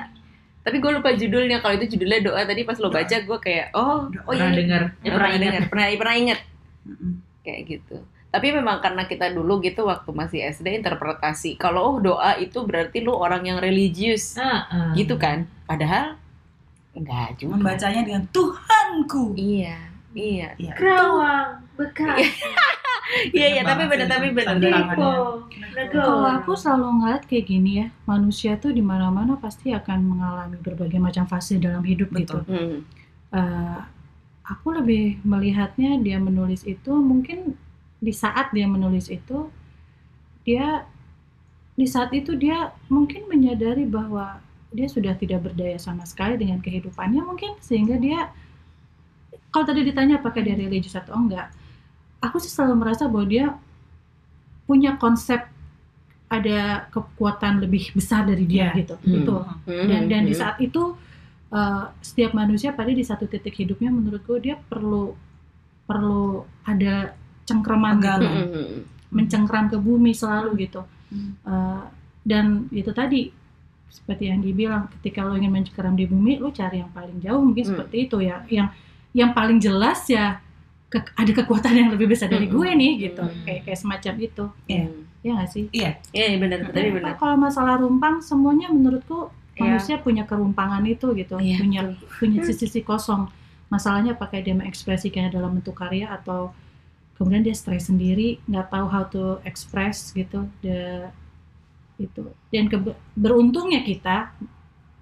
Tapi gue lupa judulnya. Kalau itu judulnya doa tadi pas lo baca gue kayak oh oh Pernah iya dengar. pernah, Ya, pernah dengar pernah pernah ingat Mm-mm. kayak gitu. Tapi memang karena kita dulu gitu waktu masih SD interpretasi kalau oh doa itu berarti lu orang yang religius Ah, ah. gitu kan. Padahal enggak juga. membacanya dengan Tuhanku Iya. Iya. Iya. Kerawang bekas. Iya iya tapi benar tapi benar. Kalau aku selalu ngeliat kayak gini ya, manusia tuh di mana-mana pasti akan mengalami berbagai macam fase dalam hidup gitu. Betul. Hmm. Eh, aku lebih melihatnya dia menulis itu mungkin di saat dia menulis itu dia di saat itu dia mungkin menyadari bahwa dia sudah tidak berdaya sama sekali dengan kehidupannya mungkin sehingga dia kalau tadi ditanya apakah dia religius atau enggak aku sih selalu merasa bahwa dia punya konsep ada kekuatan lebih besar dari dia Iya. gitu Hmm. itu Hmm. dan dan di Hmm. saat itu uh, setiap manusia pada di satu titik hidupnya menurutku dia perlu perlu ada cengkraman gitu hmm. mencengkram ke bumi selalu gitu Hmm. Uh, dan itu tadi seperti yang dibilang ketika lo ingin mencengkram di bumi lo cari yang paling jauh mungkin Hmm. seperti itu ya yang yang paling jelas ya ke- ada kekuatan yang lebih besar dari Hmm. gue nih gitu. Hmm. kayak kayak semacam itu. Iya. ya nggak sih? Iya, Iya iya, benar tapi benar. kalau masalah rumpang semuanya menurutku Iya. manusia punya kerumpangan itu gitu. Iya, punya punya sisi-sisi kosong. Masalahnya pakai dia mengekspresikannya dalam bentuk karya atau kemudian dia stres sendiri nggak tahu how to express gitu. The itu. Dan kebe- beruntungnya kita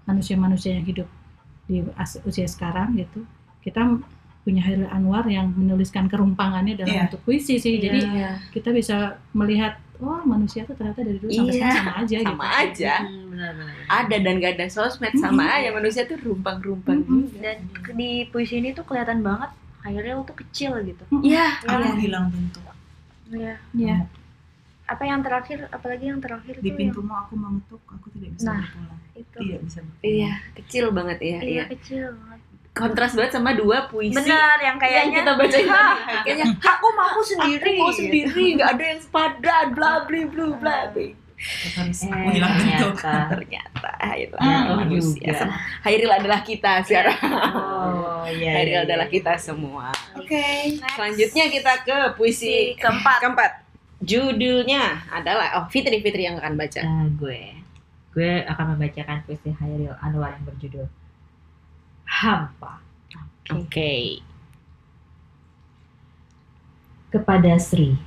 manusia-manusia yang hidup di usia sekarang gitu. Kita punya Hairil Anwar yang menuliskan kerumpangannya dalam Iya. bentuk puisi sih jadi Iya. kita bisa melihat oh manusia tuh ternyata dari dulu sampai Iya, sekarang sama aja sama gitu aja. Hmm, benar-benar. Ada dan gak ada sosmed sama aja manusia tuh rumpang-rumpang Mm-mm. juga. Dan di puisi ini tuh kelihatan banget Hairil tuh kecil gitu. Iya. aku hilang bentuk. Iya. ya Apa yang terakhir? Apalagi yang terakhir Di pintumu aku mengetuk, aku tidak bisa Nah. berpulang. yang itu. Tidak bisa berpulang. Iya, kecil banget ya. Iya, Iya. kecil banget. Kontras banget sama dua puisi Benar, yang yang kayaknya kita baca tadi. Kayaknya aku mau sendiri. aku mau sendiri, nggak ada yang sepadan, bla bla bla bla. aku Eh, hilang bentuk. ternyata. Ternyata Hairil Ah, adalah manusia. juga. Hairil adalah kita sekarang. Oh, iya. Hairil iya, adalah iya. kita semua. Oke. Selanjutnya kita ke puisi Puisi keempat. keempat. Judulnya adalah oh Fitri Fitri yang akan baca. Nah, gue gue akan membacakan puisi Hairil Anwar yang berjudul Hampa Oke. kepada Sri.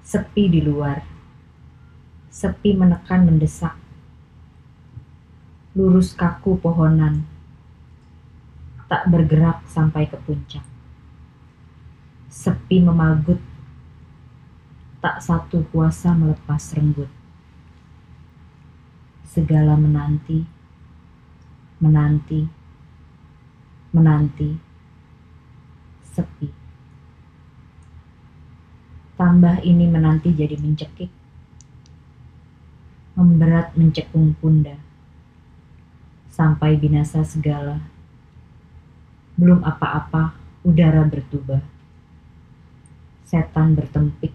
Sepi di luar. Sepi menekan mendesak. Lurus kaku pohonan. Tak bergerak sampai ke puncak. Sepi memagut. Tak satu kuasa melepas renggut. Segala menanti, menanti, menanti, sepi. Tambah ini menanti jadi mencekik, memberat mencekung pundak. sampai binasa segala. Belum apa-apa, udara bertubah. Setan bertempik.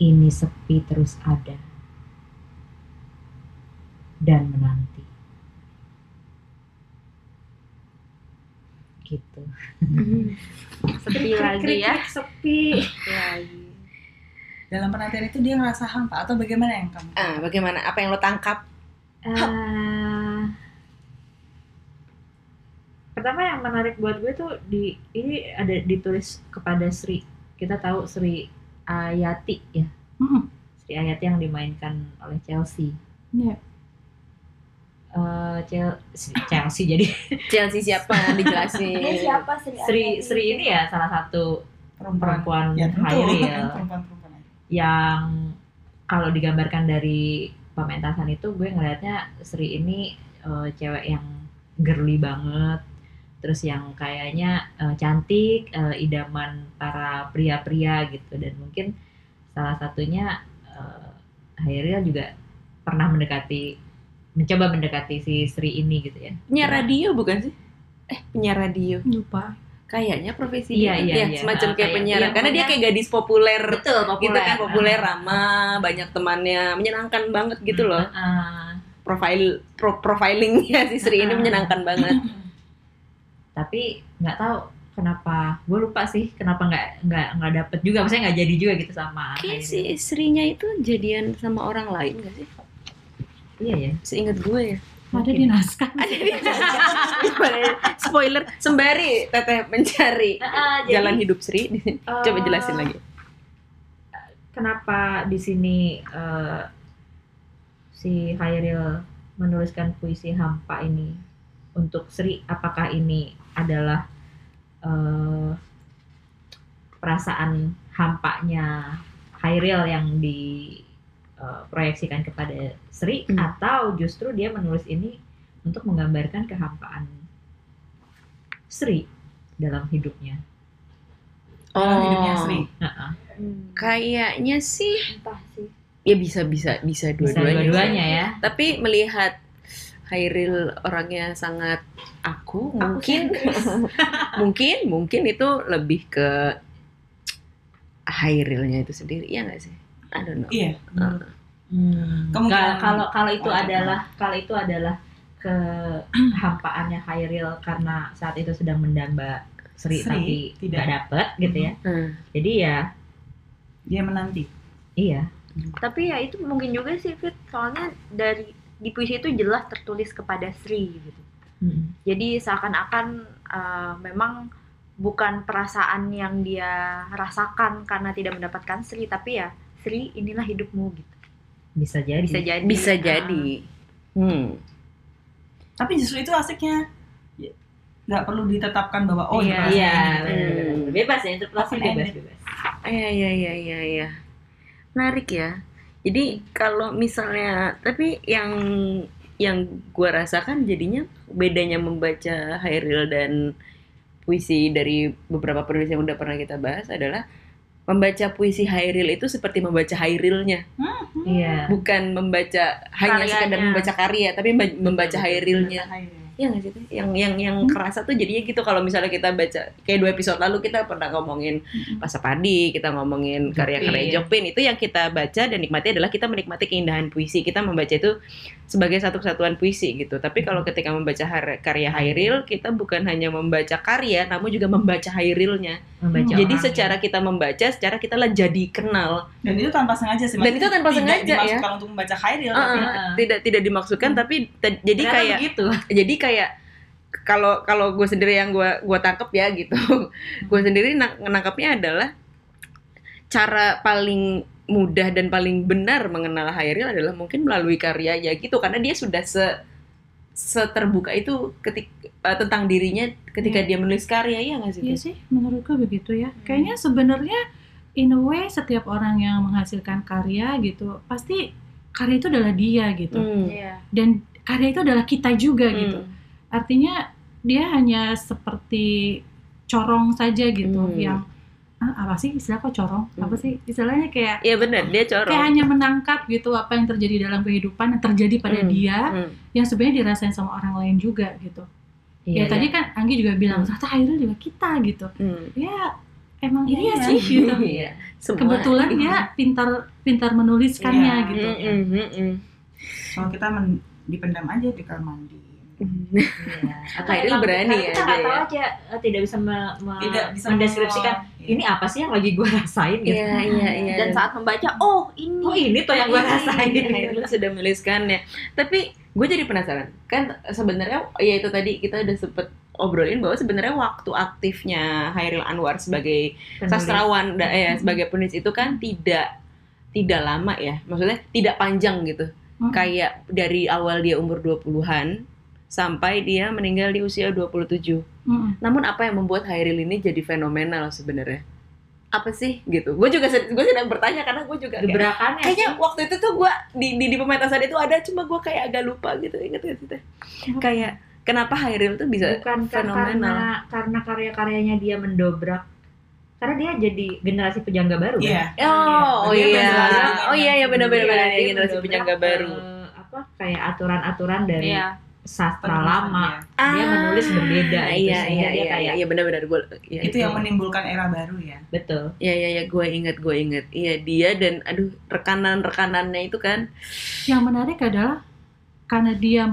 Ini sepi terus ada. Dan menanti. Gitu. Sepi lagi ya. Sepi. Sepi lagi. Dalam penantian itu dia ngerasa hampa atau bagaimana yang kamu? Ah, bagaimana? Apa yang lo tangkap? Eh, pertama yang menarik buat gue tuh di ini ada ditulis kepada Sri kita tahu Sri Ayati ya Mm-mm. Sri Ayati yang dimainkan oleh Chelsea Iya. Eh, Chelsea, Chelsea jadi Chelsea siapa? Dijelasin. Dia siapa Sri? Sri? Sri ini ya salah satu Perempuan. perempuan Ya Perempuan-perempuan aja. yang kalau digambarkan dari pementasan itu gue ngelihatnya Sri ini eh, cewek yang girly banget terus yang kayaknya eh, cantik eh, idaman para pria-pria gitu dan mungkin salah satunya eh, Hairil juga pernah mendekati mencoba mendekati si Sri ini gitu ya Penyiar radio bukan sih? Eh, penyiar radio. Lupa. Kayaknya profesi Iya, dia. iya, Ya, iya. semacam Ah, kayak kayak- penyiar. iya, Karena dia kayak gadis populer. betul populer Gitu kan populer ramah, banyak temannya, menyenangkan banget gitu loh. Ah, Profile pro, profilingnya si Sri ini Ah. menyenangkan banget. tapi nggak tahu kenapa gue lupa sih kenapa nggak nggak nggak dapet juga maksudnya nggak jadi juga gitu sama Kayak si istrinya itu jadian sama orang lain gak sih? Iya ya Seingat gue ya. Ada di naskah. Ada di Spoiler, sembari Teteh mencari jalan hidup Sri. Coba jelasin lagi. kenapa di sini eh, si Hairil menuliskan puisi hampa ini untuk Sri apakah ini adalah eh, perasaan hampanya Hairil yang diproyeksikan kepada Sri Hmm. atau justru dia menulis ini untuk menggambarkan kehampaan Sri dalam hidupnya. Dalam hidupnya Sri. Heeh. Hmm. Kayaknya sih Entah sih. ya bisa bisa bisa dua-duanya. dua-duanya ya. Tapi melihat Hairil orangnya sangat aku, mungkin mungkin mungkin itu lebih ke Hairilnya itu sendiri ya nggak sih? I don't know. Iya. menurut- Hmm. Kemungkinan- Kalau kalau itu Oh, adalah kalau itu adalah kehampaannya Hairil karena saat itu sedang mendamba Sri, Sri, tapi tidak. dapet gitu ya. Hmm. Jadi ya Dia menanti. iya. Tapi ya itu mungkin juga sih Fit. Soalnya dari di puisi itu jelas tertulis kepada Sri gitu. Hmm. Jadi seakan-akan eh, memang bukan perasaan yang dia rasakan karena tidak mendapatkan Sri, tapi ya Sri inilah hidupmu gitu. Bisa jadi. Bisa jadi. Bisa Ah. jadi. Hmm. Tapi justru itu asiknya ya, nggak perlu ditetapkan bahwa oh Iya. Iya, benar. bebas ya interpretasi bebas bebas. Iya iya iya iya iya. Menarik ya. Jadi kalau misalnya tapi yang yang gua rasakan jadinya bedanya membaca Hairil dan puisi dari beberapa penulis yang udah pernah kita bahas adalah membaca puisi Hairil itu seperti membaca Hairilnya, Iya. bukan membaca hanya Karyanya. sekadar membaca karya, tapi memba- membaca betul. Iya nggak sih? Yang yang yang kerasa tuh jadinya gitu kalau misalnya kita baca kayak dua episode lalu kita pernah ngomongin Pasapadi, kita ngomongin karya-karya. Jokpin itu yang kita baca dan nikmati adalah kita menikmati keindahan puisi. Kita membaca itu sebagai satu kesatuan puisi gitu. Tapi kalau ketika membaca karya Hairil, kita bukan hanya membaca karya, namun juga membaca Hairilnya. Membaca Jadi orang, secara ya. kita membaca, secara kita lah jadi kenal. Dan itu tanpa sengaja sih. Dan itu tanpa tidak sengaja, ya. dimaksudkan untuk membaca Khairil. Ah, tapi ah, tidak tidak dimaksudkan, Hmm. tapi jadi Ternyata kayak begitu. jadi kayak kalau kalau gue sendiri yang gue gua tangkep ya gitu gue sendiri nang- nangkapnya adalah cara paling mudah dan paling benar mengenal Hairil adalah mungkin melalui karyanya gitu karena dia sudah se seterbuka itu ketik eh, tentang dirinya ketika dia menulis karya ya nggak sih Iya sih, menurutku begitu ya. Kayaknya sebenarnya in a way setiap orang yang menghasilkan karya gitu, pasti karya itu adalah dia gitu. Hmm. Iya. Dan karya itu adalah kita juga gitu. Artinya dia hanya seperti corong saja gitu Hmm. yang ah, apa sih istilah kok corong apa Hmm. sih istilahnya kayak Iya benar, dia corong. kayak hanya menangkap gitu apa yang terjadi dalam kehidupan yang terjadi pada Hmm. dia Hmm. yang sebenarnya dirasain sama orang lain juga gitu Iya, ya tadi kan Anggi juga bilang Hmm. ternyata Hairil juga kita gitu Hmm. ya emang Iya. iya sih gitu Iya. Semua. kebetulan dia pintar pintar menuliskannya Iya. gitu Hmm, hmm, hmm, hmm. Kalau kita men- dipendam aja di kamar mandi. Iya. Emang berani karena kita aja nggak tahu ya. aja eh, tidak bisa me- me- Tidak bisa mendeskripsikan Iya. ini apa sih yang lagi gue rasain gitu. Iya, iya, iya. Dan saat membaca, oh ini. Oh ini tuh yang gue rasain. Hairil sudah menuliskannya. Tapi gue jadi penasaran. Kan sebenarnya ya itu tadi kita udah sempet obrolin bahwa sebenarnya waktu aktifnya Hairil Anwar sebagai Penulis. sastrawan ya, sebagai penulis itu kan tidak tidak lama ya. Maksudnya tidak panjang gitu. Mm. Kayak dari awal dia umur 20-an sampai dia meninggal di usia 27. Mm-mm. Namun apa yang membuat Hairil ini jadi fenomenal sebenarnya? Apa sih gitu? Gue juga gue sedang bertanya karena gue juga kayak, gebrakannya kayaknya sih. waktu itu tuh gue di, di di pementasan itu ada cuma gue kayak agak lupa gitu inget sih Teh? Kayak kenapa Hairil tuh bisa bukan kan karena fenomenal. karena karya-karyanya dia mendobrak karena dia jadi generasi penyangga baru Iya. kan? Oh, oh iya. benar-benar Oh iya ya benar-benar Iya, benar dia ya generasi mendobrak, penyangga baru. eh, apa kayak aturan-aturan dari Iya. Sastra lama. Iya. dia menulis berbeda Ah, gitu, iya iya dia iya kayak iya benar-benar. Gue ya, Itu yang menimbulkan era baru ya. betul. Iya iya iya gue inget gue inget iya dia dan aduh rekanan rekanannya itu kan. Yang menarik adalah karena dia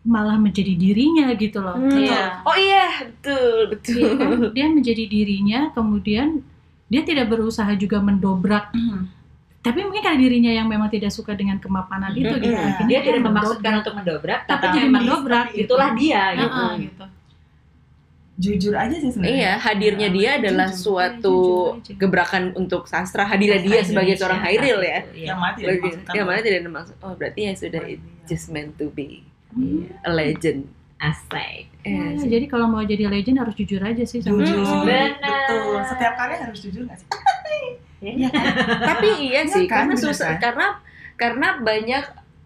malah menjadi dirinya gitu loh. Iya. oh iya betul betul. Iya kan? dia menjadi dirinya kemudian dia tidak berusaha juga mendobrak tapi mungkin karena dirinya yang memang tidak suka dengan kemapanan itu gitu Mm-mm. akhirnya dia tidak mendobrak. memaksudkan untuk mendobrak tapi jadi memang mendobrak gitu. itulah dia gitu Heeh, gitu. Jujur aja sih sebenarnya. Iya, hadirnya dia adalah Jujur. suatu jujur aja. gebrakan untuk sastra. Hadirnya dia Sastra sebagai Indonesia. seorang Hairil ya. Iya. Yang mati Lagi, yang mana tidak ada maksud. Oh, berarti ya sudah it just meant to be Hmm. a legend. Asik. Ya, Eh, jadi kalau mau jadi legend harus jujur aja sih sama Jujur. Benar. Betul. Setiap karya harus jujur nggak sih? Iya. Tapi iya Iya sih, kan, karena bener susah kan? karena karena banyak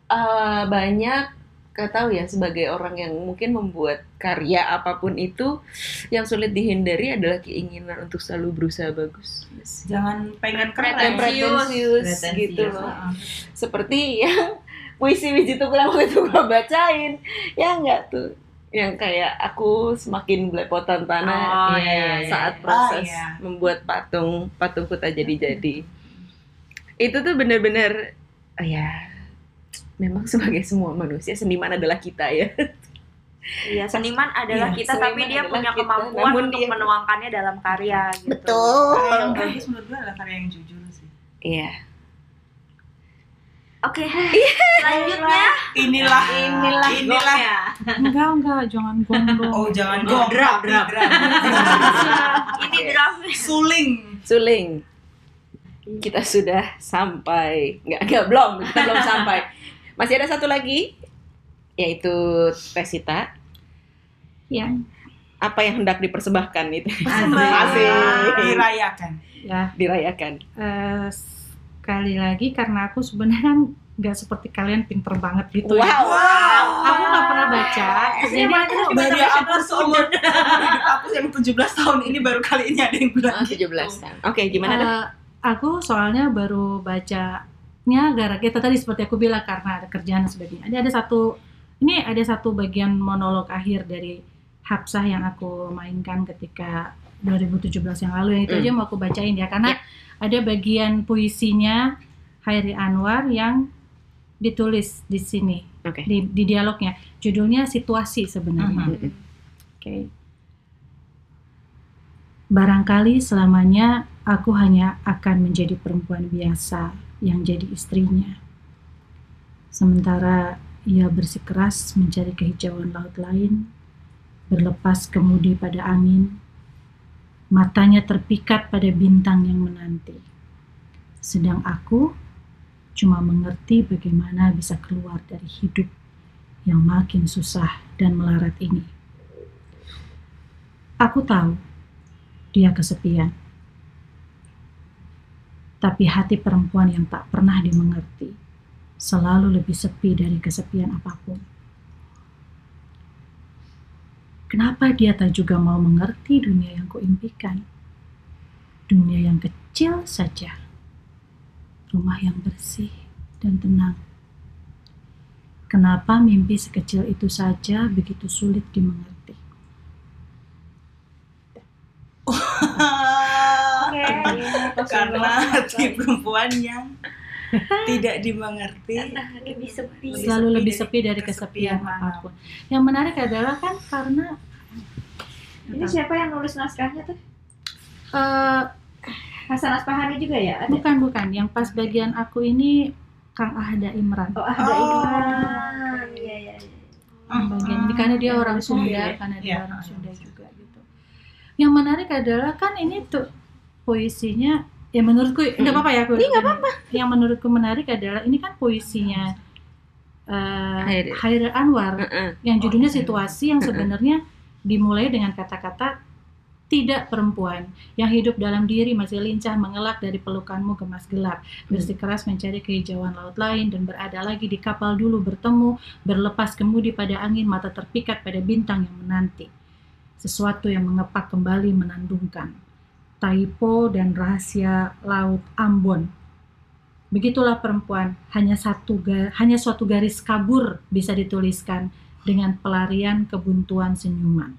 eh, banyak gak tahu ya sebagai orang yang mungkin membuat karya apa pun itu yang sulit dihindari adalah keinginan untuk selalu berusaha bagus. Jangan pengen keren. Pretensius Pretensius. gitu loh. Heeh. seperti yang puisi Wiji Tukul yang waktu itu gue bacain ya enggak tuh yang kayak aku semakin belepotan tanah Oh, iya, iya, iya. saat Ah, proses iya. membuat patung patungku tak jadi-jadi itu tuh bener-bener oh ya memang sebagai semua manusia seniman adalah kita ya Iya, seniman adalah Iya, kita seniman tapi dia punya kita, kemampuan untuk dia- menuangkannya dalam karya gitu. Karya yang bagus menurut gue adalah karya yang jujur sih. iya Oke, selanjutnya Inilah, Inilah inilah. ya. Enggak, enggak, jangan gondong. Oh jangan Oh, gong, drop, drop. drop. ini drama. Suling. Suling kita sudah sampai nggak nggak belum kita belum sampai masih ada satu lagi yaitu Tesita Ya, apa yang hendak dipersembahkan itu Asik. Dirayakan. ya dirayakan eh, sekali lagi karena aku sebenarnya kan nggak seperti kalian pinter banget gitu wow, ya. Aku nggak pernah baca. Jadi aku Dari aku seumur aku yang 17 tahun ini baru kali ini ada yang bilang Oh, gitu. 17 tahun oke gimana Teh? Eh, aku soalnya baru bacanya gara kita tadi seperti aku bilang karena ada kerjaan dan sebagainya. Ada ada satu ini ada satu bagian monolog akhir dari Hapsah yang aku mainkan ketika 2017 yang lalu yang itu Hmm. aja mau aku bacain ya karena ada bagian puisinya Hairi Anwar yang ditulis di sini Oke. di, di dialognya judulnya situasi sebenarnya Mhm. Oke. Barangkali selamanya aku hanya akan menjadi perempuan biasa yang jadi istrinya. Sementara ia bersikeras mencari kehijauan laut lain, berlepas kemudi pada angin, matanya terpikat pada bintang yang menanti. Sedang aku cuma mengerti bagaimana bisa keluar dari hidup yang makin susah dan melarat ini. Aku tahu dia kesepian. Tapi hati perempuan yang tak pernah dimengerti selalu lebih sepi dari kesepian apa pun. Kenapa dia tak juga mau mengerti dunia yang kuimpikan? dunia yang kecil saja, rumah yang bersih dan tenang. Kenapa mimpi sekecil itu saja begitu sulit dimengerti? Oke, iya, Karena hati perempuan yang tidak dimengerti lebih sepi. Lebih Selalu sepi lebih sepi dari kesepian kesepian apa pun. Yang menarik adalah kan karena Ini siapa yang nulis naskahnya tuh? eh, Hasan Aspahani juga ya? Ada? bukan bukan yang pas bagian aku ini Kang Ahda Imran. Oh, ada Oh. Imran. Iya, iya, iya. yang bagian ini karena dia orang Sunda, sendiri. karena dia Iya. orang Sunda juga gitu. Yang menarik adalah kan ini tuh puisinya ya menurutku nggak apa-apa ya aku. nggak apa-apa. Yang menurutku menarik adalah ini kan puisinya Hairil. Hairil Anwar Heeh. yang judulnya Oh, situasi yang sebenarnya dimulai dengan kata-kata tidak perempuan yang hidup dalam diri masih lincah mengelak dari pelukanmu gemas gelap bersikeras mencari kehijauan laut lain dan berada lagi di kapal dulu bertemu berlepas kemudi pada angin mata terpikat pada bintang yang menanti sesuatu yang mengepak kembali menandungkan Taipo dan rahasia laut Ambon begitulah perempuan hanya satu hanya suatu garis kabur bisa dituliskan dengan pelarian kebuntuan senyuman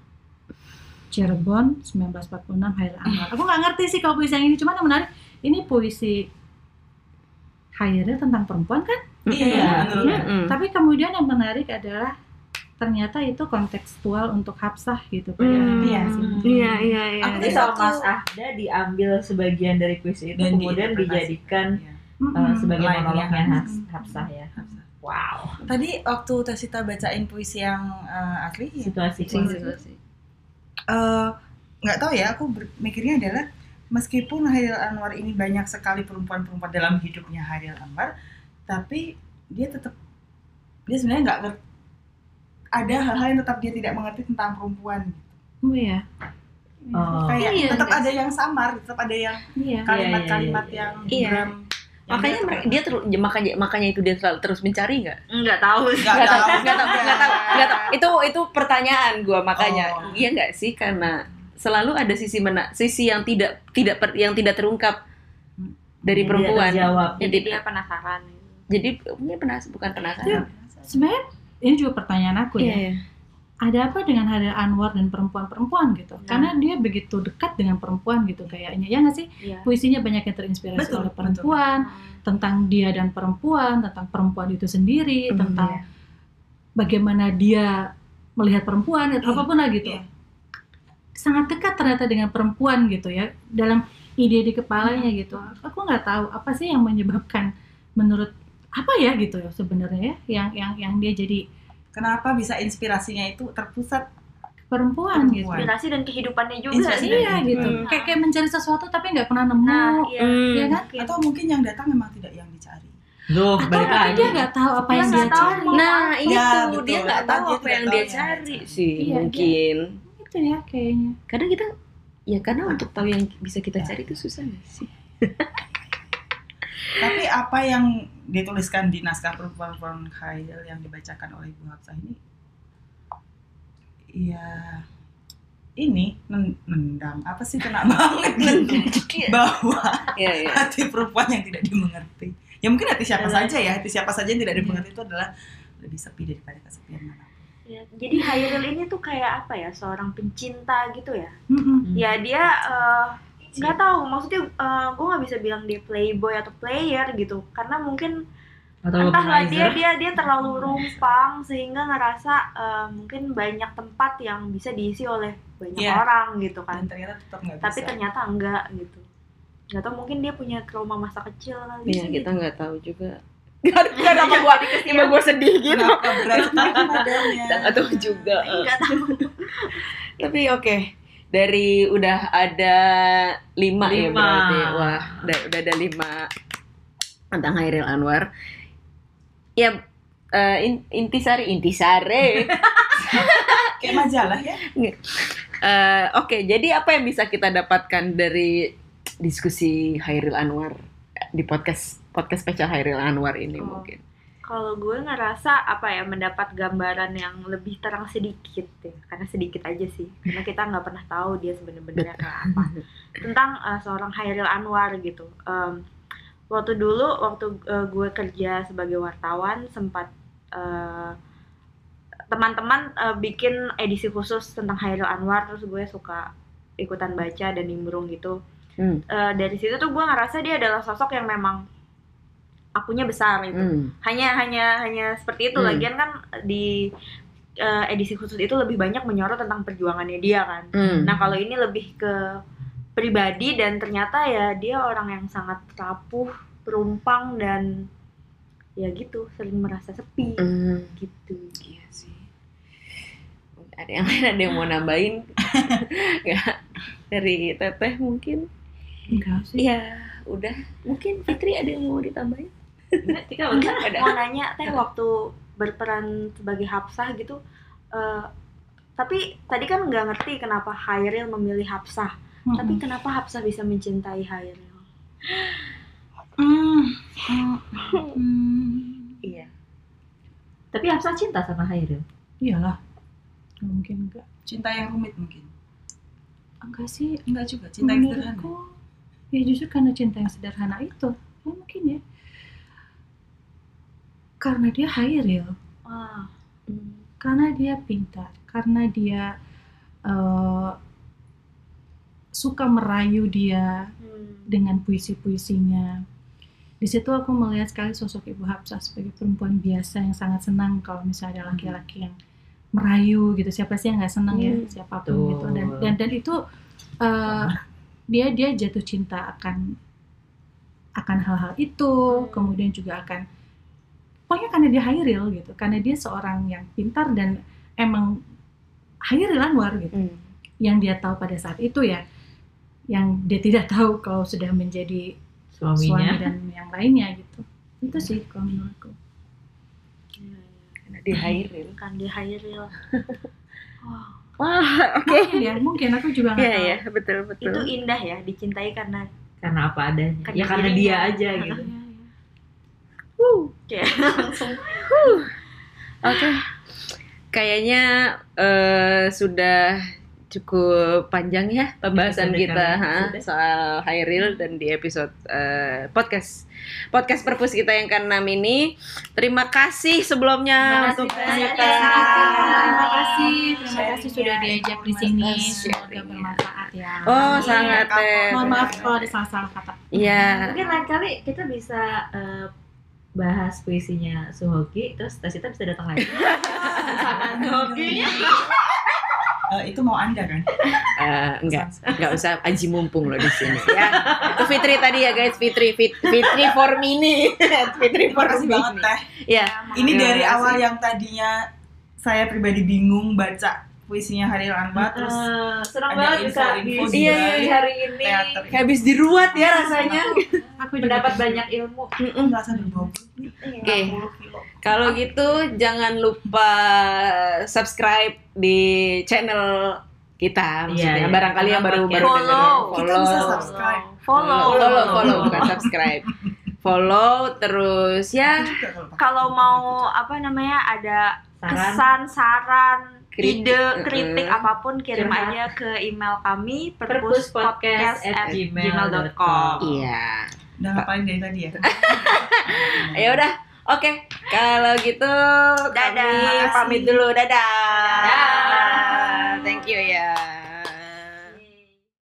Cirebon 1946 Hairil Anwar. Aku nggak ngerti sih kalau puisi yang ini, cuman yang menarik ini puisi Hairil tentang perempuan kan? Iya, menurut Iya. Mm. Tapi kemudian yang menarik adalah ternyata itu kontekstual untuk Hafsah gitu kayak Hmm. Iya. Iya, iya, iya. Aku sama aku- Mas Ahda diambil sebagian dari puisi itu Dan kemudian dijadikan Iya. Mm-mm. uh, sebagai monolognya Hafs- Mm. Hafsah ya. Wow. Tadi waktu Tasita bacain puisi yang eh, asli, ya, Situasi situasi. eh, nggak tahu ya, aku mikirnya adalah meskipun Hairil Anwar ini banyak sekali perempuan-perempuan dalam hidupnya Hairil Anwar, tapi dia tetap dia sebenarnya nggak ngerti ada hal-hal yang tetap dia tidak mengerti tentang perempuan. Oh iya. Oh. Kayak Iya, tetap ada yang samar, tetap ada yang Iya. kalimat-kalimat iya, yang iya. buram. yang Makanya dia mereka- dia terus makanya makanya itu dia selalu terus mencari nggak? Enggak tahu. nggak Nggak tahu, tahu, nggak tahu, nggak tahu, nggak tahu. Itu itu pertanyaan gua makanya. Oh. Iya nggak sih karena selalu ada sisi mena sisi yang tidak tidak per- yang tidak terungkap dari perempuan. Jadi dia penasaran. jadi ini penas bukan penasaran. Sebenarnya ini juga pertanyaan aku ya. Iya, iya. ada apa dengan Hairil Anwar dan perempuan-perempuan gitu? Karena dia begitu dekat dengan perempuan gitu kayaknya. Ya nggak sih? Iya. Puisinya banyak yang terinspirasi Betul, oleh betul. perempuan, tentang dia dan perempuan, tentang perempuan itu sendiri, Hmm, tentang bagaimana dia melihat perempuan atau Iya, apa pun lah gitu. iya. Sangat dekat ternyata dengan perempuan gitu ya dalam ide di kepalanya gitu. Aku nggak tahu apa sih yang menyebabkan menurut apa ya gitu ya sebenarnya ya yang yang yang dia jadi Kenapa bisa inspirasinya itu terpusat perempuan, gitu. Perempuan. Inspirasi dan kehidupannya juga Inspirasi dan Iya gitu. Hmm. Kayak kayak mencari sesuatu tapi nggak pernah nemu. Nah, iya. Hmm. Iya kan? Mungkin. atau mungkin yang datang memang tidak yang dicari. Duh, Atau balik lagi. dia nggak tahu apa yang dia cari. Nah, itu Ya, betul. dia nggak tahu dia apa yang dia cari sih Iya, mungkin. Itu ya kayaknya. Kadang kita ya karena untuk tahu yang bisa kita cari itu susah sih? Tapi apa yang dituliskan di naskah perempuan Khairil yang dibacakan oleh Ibu Hafsah ini, ya ini nen- nendang apa sih kena banget bahwa Iya, iya. hati perempuan yang tidak dimengerti. Ya mungkin hati siapa saja ya, hati siapa saja yang tidak dimengerti itu adalah lebih sepi daripada kesepian mana. Ya, Jadi Hairil ini tuh kayak apa ya? Seorang pencinta gitu ya. Mm-mm. Ya dia eh, nggak tahu maksudnya gue nggak bisa bilang dia playboy atau player gitu karena mungkin Atau entahlah dia dia dia terlalu rumpang sehingga ngerasa eh, mungkin banyak tempat yang bisa diisi oleh banyak Iya. orang gitu kan Dan ternyata tetap nggak tapi bisa. ternyata enggak gitu nggak tahu mungkin dia punya trauma masa kecil kali Iya, kita gitu. nggak tahu juga. Gak ada apa gua, tiba gua sedih gitu. Kenapa berat sekali nadanya? Nggak tahu juga. nggak tahu Tapi oke, dari udah ada lima, ya Lima. berarti. Wah, udah, udah ada lima tentang Hairil Anwar. Ya, eh, in- intisari, intisari. Kayak majalah ya. Eh, Oke, jadi apa yang bisa kita dapatkan dari diskusi Hairil Anwar di podcast podcast spesial Hairil Anwar ini Oh. mungkin? Kalau gue ngerasa apa ya mendapat gambaran yang lebih terang sedikit ya. Karena sedikit aja sih. Karena kita nggak pernah tahu dia sebenarnya kayak apa. Tentang uh, seorang Hairil Anwar gitu. Em, waktu dulu waktu uh, gue kerja sebagai wartawan sempat uh, teman-teman uh, bikin edisi khusus tentang Hairil Anwar. Terus gue suka ikutan baca dan nimbrung gitu. Hmm. Eh, dari situ tuh gue ngerasa dia adalah sosok yang memang akunya besar gitu Hmm. hanya hanya hanya seperti itu Hmm. lagian kan di eh, edisi khusus itu lebih banyak menyorot tentang perjuangannya dia kan Hmm. nah kalau ini lebih ke pribadi dan ternyata ya dia orang yang sangat rapuh perumpang dan ya gitu sering merasa sepi Hmm. gitu Iya sih. Ada yang lain ada yang mau nambahin? Nggak? Dari Teteh mungkin? Enggak sih. Iya, udah. Mungkin Fitri ada yang mau ditambahin? Tika enggak mau nanya teh waktu berperan sebagai Hafsah gitu eh, tapi tadi kan nggak ngerti kenapa Hairil memilih Hafsah Mm-mm. tapi kenapa Hafsah bisa mencintai Hairil Hmm. Hmm. Hmm. Iya. Tapi Hafsah cinta sama Hairil. Iyalah. Mungkin enggak. Cinta yang rumit mungkin. Enggak sih. Enggak juga, cinta yang sederhana. Ya justru karena cinta yang sederhana itu. Ya mungkin ya. Karena dia Hairil. Wah, karena dia pintar, karena dia eh, suka merayu dia hmm. dengan puisi-puisinya. Di situ aku melihat sekali sosok Ibu Hafsah sebagai perempuan biasa yang sangat senang kalau misalnya ada laki-laki yang merayu gitu. Siapa sih yang nggak senang ya Hmm. siapa pun Betul. gitu. Dan dan dan itu eh, dia dia jatuh cinta akan akan hal-hal itu, Hmm. kemudian juga akan pokoknya karena dia Hairil gitu, karena dia seorang yang pintar dan emang Hairil Anwar gitu Hmm. yang dia tahu pada saat itu ya yang dia tidak tahu kalau sudah menjadi suami Suaminya. dan yang lainnya gitu itu sih kalau menurutku Karena dia Hairil. kan dia Hairil Wah, Wah, oke. mungkin ya mungkin aku juga nggak Iya, tahu iya, betul, betul. itu indah ya dicintai karena Karena apa adanya. Karena ya karena dia aja gitu. Iya, iya. kayak langsung Oke. Kayaknya eh, sudah cukup panjang ya pembahasan Episode kita kali ini ha, soal Hairil dan di episode eh, podcast podcast perpus kita yang ke-6 ini. Terima kasih sebelumnya Terima untuk kasih ternyata. banyak. terima kasih terima kasih sudah diajak di sini semoga bermanfaat ya Oh, Iya, sangat. Teh. mohon maaf kalau ada salah-salah kata Iya. Mungkin lain kali kita bisa eh, bahas puisinya Suhoki, terus Tasita bisa datang lagi. Misalkan hokinya. Eh, itu mau anda kan? Eh, enggak, enggak usah aji mumpung loh di sini ya. Itu Fitri tadi ya guys, Fitri Fit, Fitri for mini. Fitri for Terima kasih banget mini. teh. Ya. Ini dari awal yang tadinya saya pribadi bingung baca puisinya Haril Anwar terus Eh, senang ada banget bisa info-info di, Iya, di iya. hari ini teater. Kayak habis diruat ya rasanya. aku juga mendapat gitu. banyak ilmu. Aku merasa berbau. Oke. Kalau gitu jangan lupa subscribe di channel kita maksudnya Iya, iya. barangkali yang baru baru Follow. dengerin. Kita bisa follow subscribe. follow follow follow bukan subscribe follow terus ya kalau kalau mau apa namanya ada Saran. kesan saran Kritik. ide kritik Mm-mm. apa pun kirim Curhat. aja ke email kami perpuspodcast at gmail.com. iya Udah ngapain dari tadi ya? ya udah oke kalau gitu kami Dadah. pamit dulu dadah Dadah. thank you ya